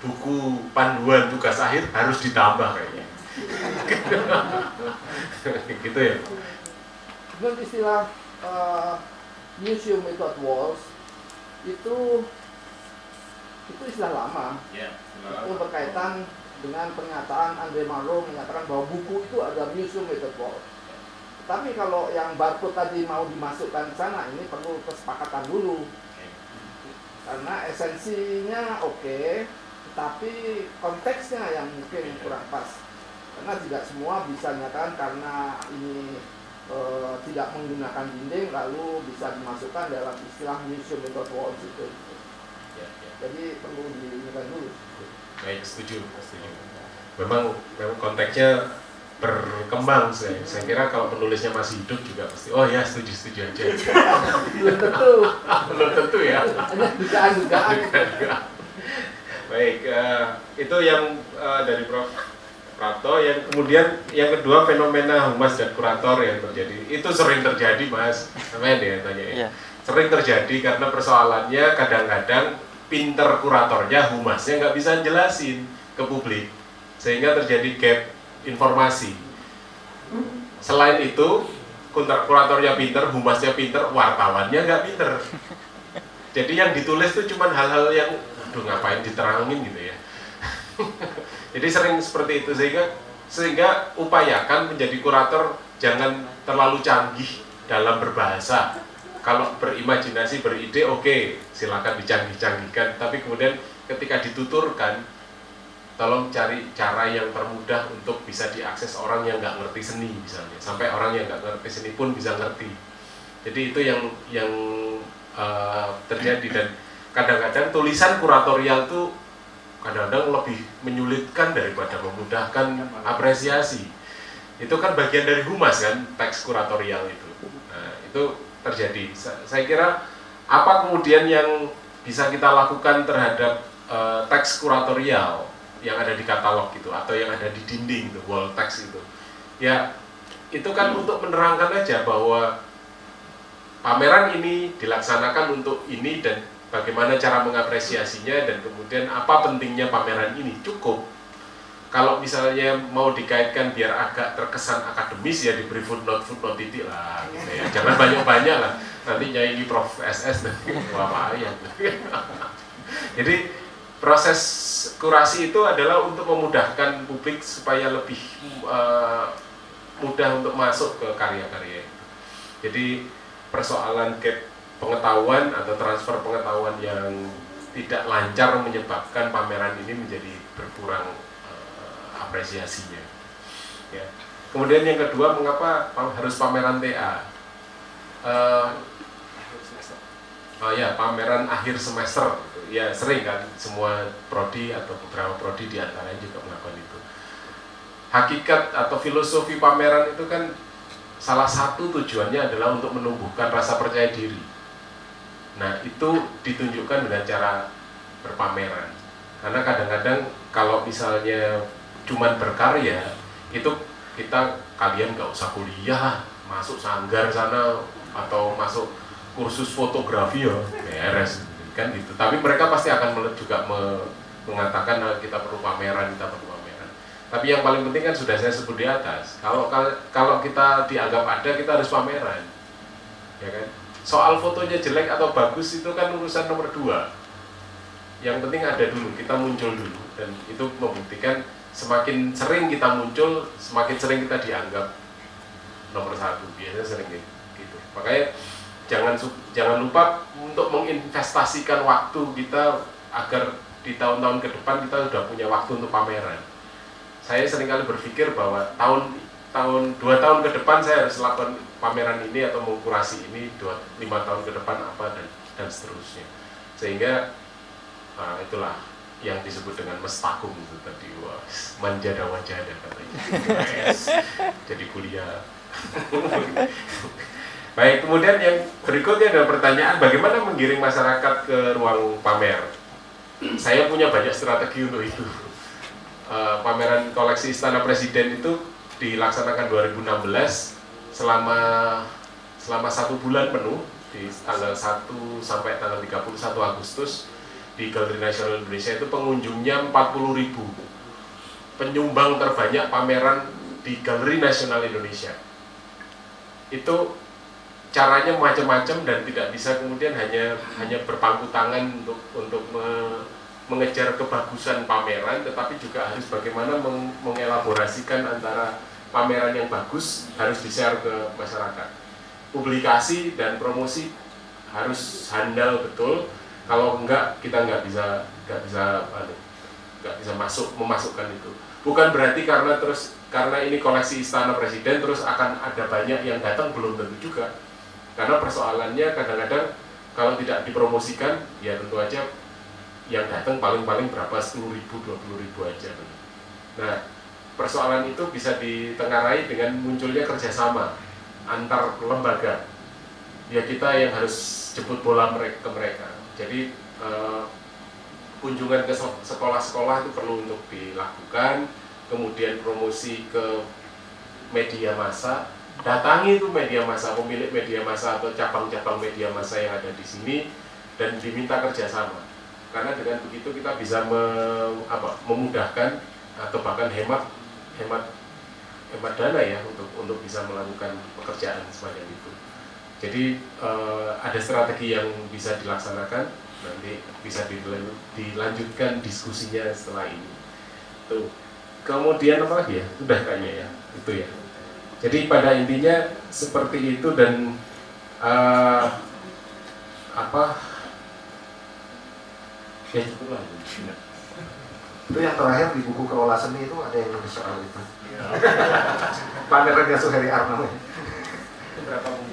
buku panduan tugas akhir harus ditambah kayaknya. [LAUGHS] Gitu ya. Kemudian istilah eh, museum without walls itu itu istilah lama. ya Itu berkaitan dengan pernyataan Andre Malraux menyatakan bahwa buku itu ada museum without walls. Tapi kalau yang barcode tadi mau dimasukkan ke sana ini perlu kesepakatan dulu. Karena esensinya oke, tetapi konteksnya yang mungkin kurang pas. Karena tidak semua bisa nyatakan karena ini eh, tidak menggunakan dinding lalu bisa dimasukkan dalam istilah museum without walls itu. Ya, ya. Jadi perlu diingat dulu. Baik, setuju, setuju. Memang, memang konteksnya berkembang saya. Saya kira kalau penulisnya masih hidup juga pasti. Oh ya, setuju, setuju aja. Belum tentu. Belum tentu ya. Hanya dugaan-dugaan. Baik, eh, itu yang eh, dari Prof. Prato. Yang kemudian yang kedua fenomena humas dan kurator yang terjadi. Itu sering terjadi, Mas. Namanya dia tanya ya. Iya. Sering terjadi karena persoalannya kadang-kadang pinter kuratornya, humasnya nggak bisa jelasin ke publik, sehingga terjadi gap informasi. Selain itu, kuratornya pinter, humasnya pinter, wartawannya nggak pinter. Jadi yang ditulis itu cuma hal-hal yang, aduh ngapain diterangin gitu ya. [LAUGHS] Jadi sering seperti itu sehingga sehingga upayakan menjadi kurator jangan terlalu canggih dalam berbahasa. Kalau berimajinasi, beride, oke, silakan dicanggih-canggihkan. Tapi kemudian ketika dituturkan, tolong cari cara yang termudah untuk bisa diakses orang yang nggak ngerti seni misalnya. Sampai orang yang nggak ngerti seni pun bisa ngerti. Jadi itu yang yang eh, terjadi dan kadang-kadang tulisan kuratorial itu kadang-kadang lebih menyulitkan daripada memudahkan apresiasi. Itu kan bagian dari humas kan, teks kuratorial itu. Nah, itu terjadi. Sa- Saya kira apa kemudian yang bisa kita lakukan terhadap eh, teks kuratorial yang ada di katalog gitu atau yang ada di dinding itu wall text itu. Ya, itu kan untuk menerangkan aja bahwa pameran ini dilaksanakan untuk ini dan bagaimana cara mengapresiasinya dan kemudian apa pentingnya pameran ini? Cukup. Kalau misalnya mau dikaitkan biar agak terkesan akademis ya diberi footnote footnote titik lah gitu ya. Jangan banyak banyak lah. Nanti nyanyi Prof. SS nanti wah ya jadi proses kurasi itu adalah untuk memudahkan publik supaya lebih eh, mudah untuk masuk ke karya-karya. Jadi persoalan gap pengetahuan atau transfer pengetahuan yang tidak lancar menyebabkan pameran ini menjadi berkurang eh, apresiasinya. Ya. Kemudian yang kedua, mengapa pa- harus pameran TA? Eh, oh ya, pameran akhir semester. Ya sering kan, semua prodi atau beberapa prodi di antaranya juga melakukan itu. Hakikat atau filosofi pameran itu kan salah satu tujuannya adalah untuk menumbuhkan rasa percaya diri. Nah, itu ditunjukkan dengan cara berpameran. Karena kadang-kadang kalau misalnya cuman berkarya, itu kita kalian nggak usah kuliah, masuk sanggar sana atau masuk kursus fotografi ya beres kan gitu. Tapi mereka pasti akan juga me- mengatakan "Ah, kita perlu pameran, kita perlu pameran. Tapi yang paling penting kan sudah saya sebut di atas. Kalau kal- kalau kita dianggap ada, kita harus pameran, ya kan? Soal fotonya jelek atau bagus itu kan urusan nomor dua. Yang penting ada dulu, kita muncul dulu, dan itu membuktikan semakin sering kita muncul, semakin sering kita dianggap nomor satu. Biasanya sering gitu. Makanya jangan jangan lupa untuk menginvestasikan waktu kita agar di tahun-tahun ke depan kita sudah punya waktu untuk pameran saya sering kali berpikir bahwa tahun tahun dua tahun ke depan saya harus lakukan pameran ini atau mengkurasi ini dua lima tahun ke depan apa dan dan seterusnya. Sehingga nah, itulah yang disebut dengan mestakum itu tadi. Wah manjada wajada katanya jadi kuliah. [LAUGHS] Baik kemudian yang berikutnya adalah pertanyaan bagaimana menggiring masyarakat ke ruang pamer? Saya punya banyak strategi untuk itu. Eh, pameran koleksi Istana Presiden itu dilaksanakan 2016 selama selama satu bulan penuh di tanggal 1 sampai tanggal 31 Agustus di Galeri Nasional Indonesia itu pengunjungnya 40 ribu. Penyumbang terbanyak pameran di Galeri Nasional Indonesia. Itu caranya macam-macam dan tidak bisa kemudian hanya hanya berpangku tangan untuk untuk me- mengejar kebagusan pameran tetapi juga harus bagaimana meng- mengelaborasikan antara pameran yang bagus harus di-share ke masyarakat. Publikasi dan promosi harus handal betul. Kalau enggak kita nggak bisa nggak bisa anu, nggak bisa masuk memasukkan itu. Bukan berarti karena terus karena ini koleksi istana presiden terus akan ada banyak yang datang belum tentu juga. Karena persoalannya kadang-kadang kalau tidak dipromosikan ya tentu aja yang datang paling-paling berapa? 10 ribu 20 ribu aja. Nah persoalan itu bisa ditengarai dengan munculnya kerjasama antar lembaga. Ya kita yang harus jemput bola mereka ke mereka. Jadi eh, kunjungan ke se- sekolah-sekolah itu perlu untuk dilakukan kemudian promosi ke media massa. Datangi itu media massa pemilik media massa atau cabang-cabang media massa yang ada di sini dan diminta kerjasama. Karena dengan begitu kita bisa me- apa, memudahkan atau bahkan hemat hemat hemat dana ya untuk untuk bisa melakukan pekerjaan semacam itu. Jadi eh, ada strategi yang bisa dilaksanakan nanti bisa dilan- dilanjutkan diskusinya setelah ini. Tuh kemudian apa lagi ya? Sudah kayaknya ya itu ya. Jadi pada intinya seperti itu dan eh, apa? Ya cukup lah Itu yang terakhir di buku kelola seni itu ada yang nulis soal itu. [LAUGHS] Pangeran Yasuheri Arno. itu berapa Bu?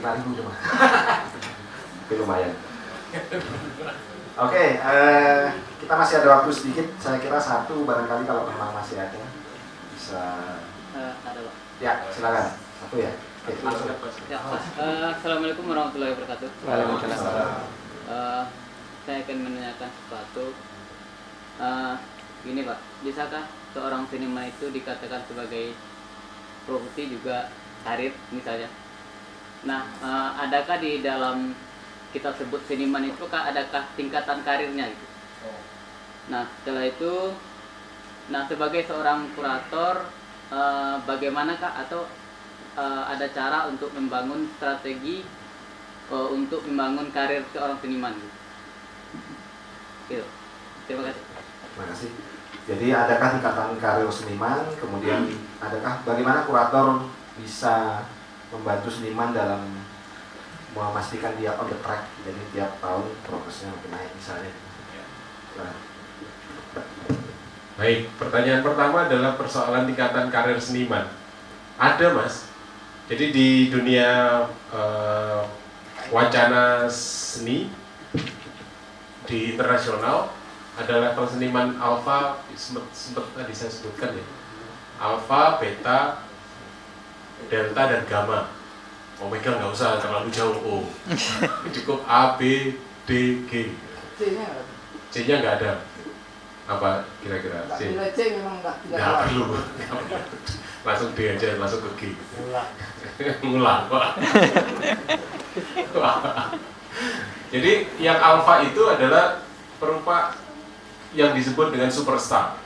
Lima ribu cuma. [LAUGHS] Tapi lumayan. Oke, eh, kita masih ada waktu sedikit. Saya kira satu barangkali kalau memang masih ada bisa. Eh, ada Pak. Ya, silakan. Satu ya. Ya, Pak. Eh, Assalamualaikum warahmatullahi wabarakatuh. Waalaikumsalam. Eh, saya akan menanyakan sesuatu. Eh, gini Pak, bisakah seorang seniman itu dikatakan sebagai profesi juga karir misalnya? Nah, eh, adakah di dalam kita sebut seniman itu kah adakah tingkatan karirnya gitu? Nah, setelah itu, nah sebagai seorang kurator, eh, bagaimanakah atau eh, ada cara untuk membangun strategi eh, untuk membangun karir seorang seniman? Gitu. Gitu. Terima kasih. Terima kasih. Jadi adakah tingkatan karir seniman, kemudian adakah bagaimana kurator bisa membantu seniman dalam memastikan dia on the track, jadi tiap tahun progresnya makin naik misalnya. Nah, Baik, pertanyaan pertama adalah persoalan tingkatan karir seniman. Ada mas, jadi di dunia eh, wacana seni di internasional ada level seniman alfa sempat sempat tadi saya sebutkan ya alfa, beta, delta dan gamma. Omega nggak usah terlalu jauh O, [LAUGHS] cukup A, B, D, G. C-nya nggak ada. Apa kira-kira? C. C memang nggak perlu. [LAUGHS] langsung D aja, langsung ke G. Ngulang, [LAUGHS] Pak. Jadi yang alfa itu adalah perupa yang disebut dengan superstar.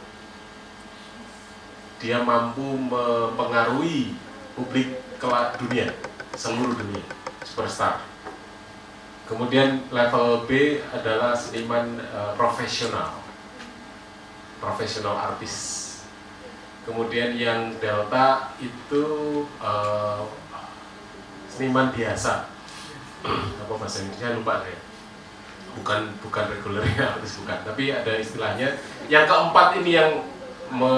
Dia mampu mempengaruhi publik kelak dunia, seluruh dunia, superstar. Kemudian level B adalah seniman eh, profesional, profesional artis. Kemudian yang delta itu eh, seniman biasa, [CLEARS THROAT] apa bahasa Indonesia lupa saya. Bukan bukan reguler ya, [LAUGHS] artis bukan, tapi ada istilahnya. Yang keempat ini yang me,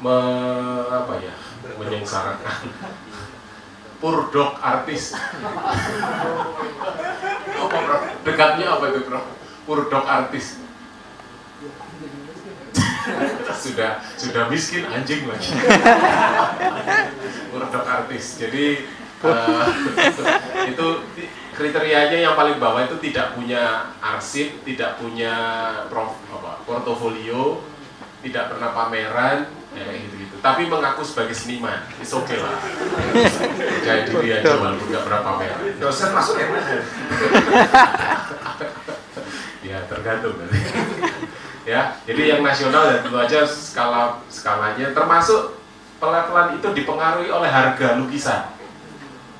me- apa ya menyengsarakan. [LAUGHS] Purdok artis. [LAUGHS] Apa bro dekatnya apa itu bro purdok artis. Sudah sudah miskin anjing lagi. Purdok artis. Jadi eh, itu kriterianya yang paling bawah itu tidak punya arsip tidak punya prof, apa, portofolio tidak pernah pameran ya kayak gitu gitu tapi mengaku sebagai seniman it's okay lah. Percaya diri aja walaupun nggak pernah pameran. Dosen masuk mana? ya tergantung. Nanti ya jadi yang nasional dan tentu aja skala skalanya termasuk pelevelan itu dipengaruhi oleh harga lukisan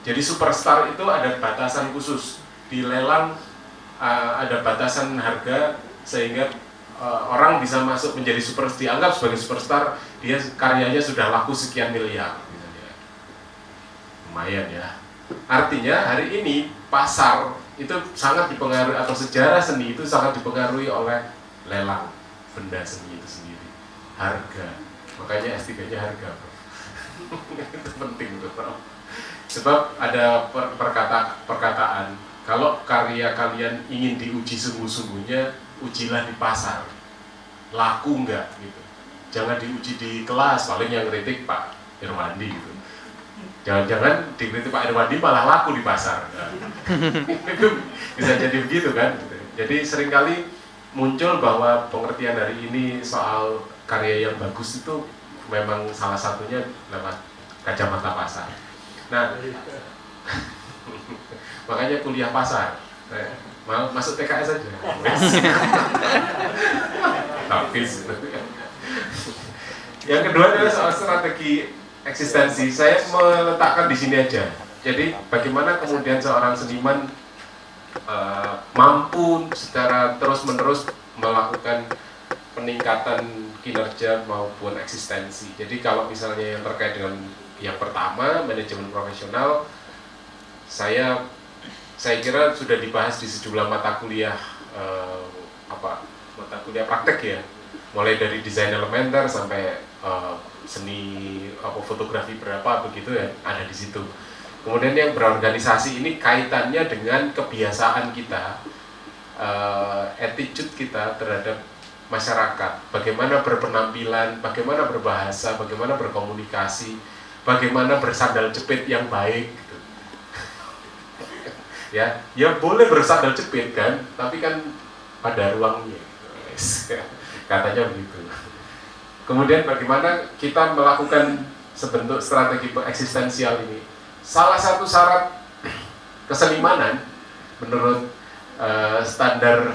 jadi superstar itu ada batasan khusus. Di lelang uh, ada batasan harga sehingga uh, orang bisa masuk menjadi super dianggap sebagai superstar dia karyanya sudah laku sekian miliar. Lumayan ya. Artinya hari ini pasar itu sangat dipengaruhi atau sejarah seni itu sangat dipengaruhi oleh lelang benda seni itu sendiri. Harga. Makanya S3 nya harga [LAUGHS] itu penting tuh Prof. sebab ada per- perkata perkataan kalau karya kalian ingin diuji sungguh-sungguhnya ujilah di pasar. Laku enggak gitu. Jangan diuji di kelas paling yang kritik Pak Irwandi gitu. Jangan-jangan dikritik Pak Irwandi malah laku di pasar. Nah, [LAUGHS] itu bisa jadi begitu kan? Jadi sering kali muncul bahwa pengertian hari ini soal karya yang bagus itu memang salah satunya lewat kacamata pasar nah. Makanya kuliah pasar. Mau masuk TKS aja. Habis. yang kedua adalah soal strategi eksistensi. Saya meletakkan di sini aja. Jadi bagaimana kemudian seorang seniman eh, mampu secara terus menerus melakukan peningkatan kinerja maupun eksistensi. Jadi kalau misalnya yang terkait dengan yang pertama manajemen profesional saya saya kira sudah dibahas di sejumlah mata kuliah eh, apa mata kuliah praktek ya. Mulai dari desain elementer sampai eh, seni apa fotografi berapa begitu ya ada di situ. Kemudian yang berorganisasi ini kaitannya dengan kebiasaan kita eh, attitude kita terhadap masyarakat. Bagaimana berpenampilan bagaimana berbahasa bagaimana berkomunikasi bagaimana bersandal jepit yang baik gitu. [LAUGHS] Ya ya boleh bersandal jepit kan tapi kan pada ruangnya. [LAUGHS] Katanya begitu. Kemudian bagaimana kita melakukan sebentuk strategi eksistensial ini? Salah satu syarat kesenimanan menurut eh, standar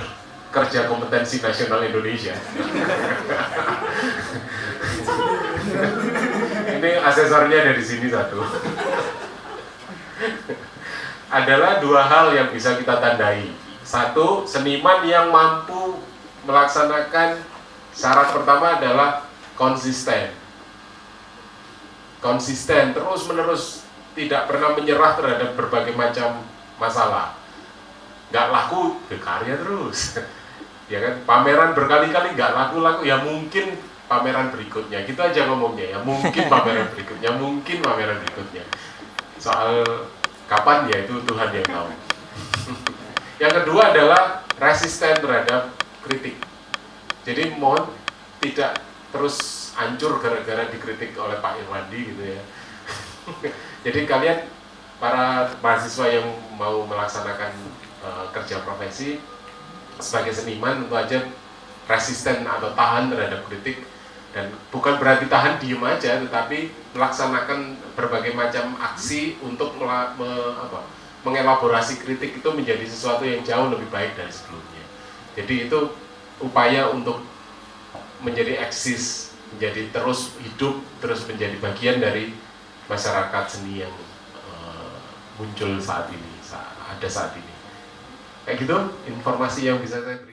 kerja kompetensi nasional Indonesia [LAUGHS] ini asesornya ada di sini satu adalah dua hal yang bisa kita tandai. Satu, seniman yang mampu melaksanakan syarat pertama adalah konsisten. Konsisten terus menerus tidak pernah menyerah terhadap berbagai macam masalah. Nggak laku, berkarya terus. [LAUGHS] ya kan, pameran berkali-kali nggak laku-laku, ya mungkin pameran berikutnya. Gitu aja ngomongnya ya, mungkin [LAUGHS] pameran berikutnya, mungkin pameran berikutnya. Soal kapan ya itu Tuhan yang tahu. [LAUGHS] yang kedua adalah resisten terhadap kritik. Jadi mohon tidak terus hancur gara-gara dikritik oleh Pak Irwandi gitu ya. [LAUGHS] Jadi kalian para mahasiswa yang mau melaksanakan eh, kerja profesi sebagai seniman tentu aja resisten atau tahan terhadap kritik dan bukan berarti tahan diem aja tetapi melaksanakan berbagai macam aksi untuk me- apa, mengelaborasi kritik itu menjadi sesuatu yang jauh lebih baik dari sebelumnya. Jadi itu upaya untuk menjadi eksis menjadi terus hidup terus menjadi bagian dari masyarakat seni yang eh, muncul saat ini sa- ada saat ini. Kayak gitu informasi yang bisa saya berikan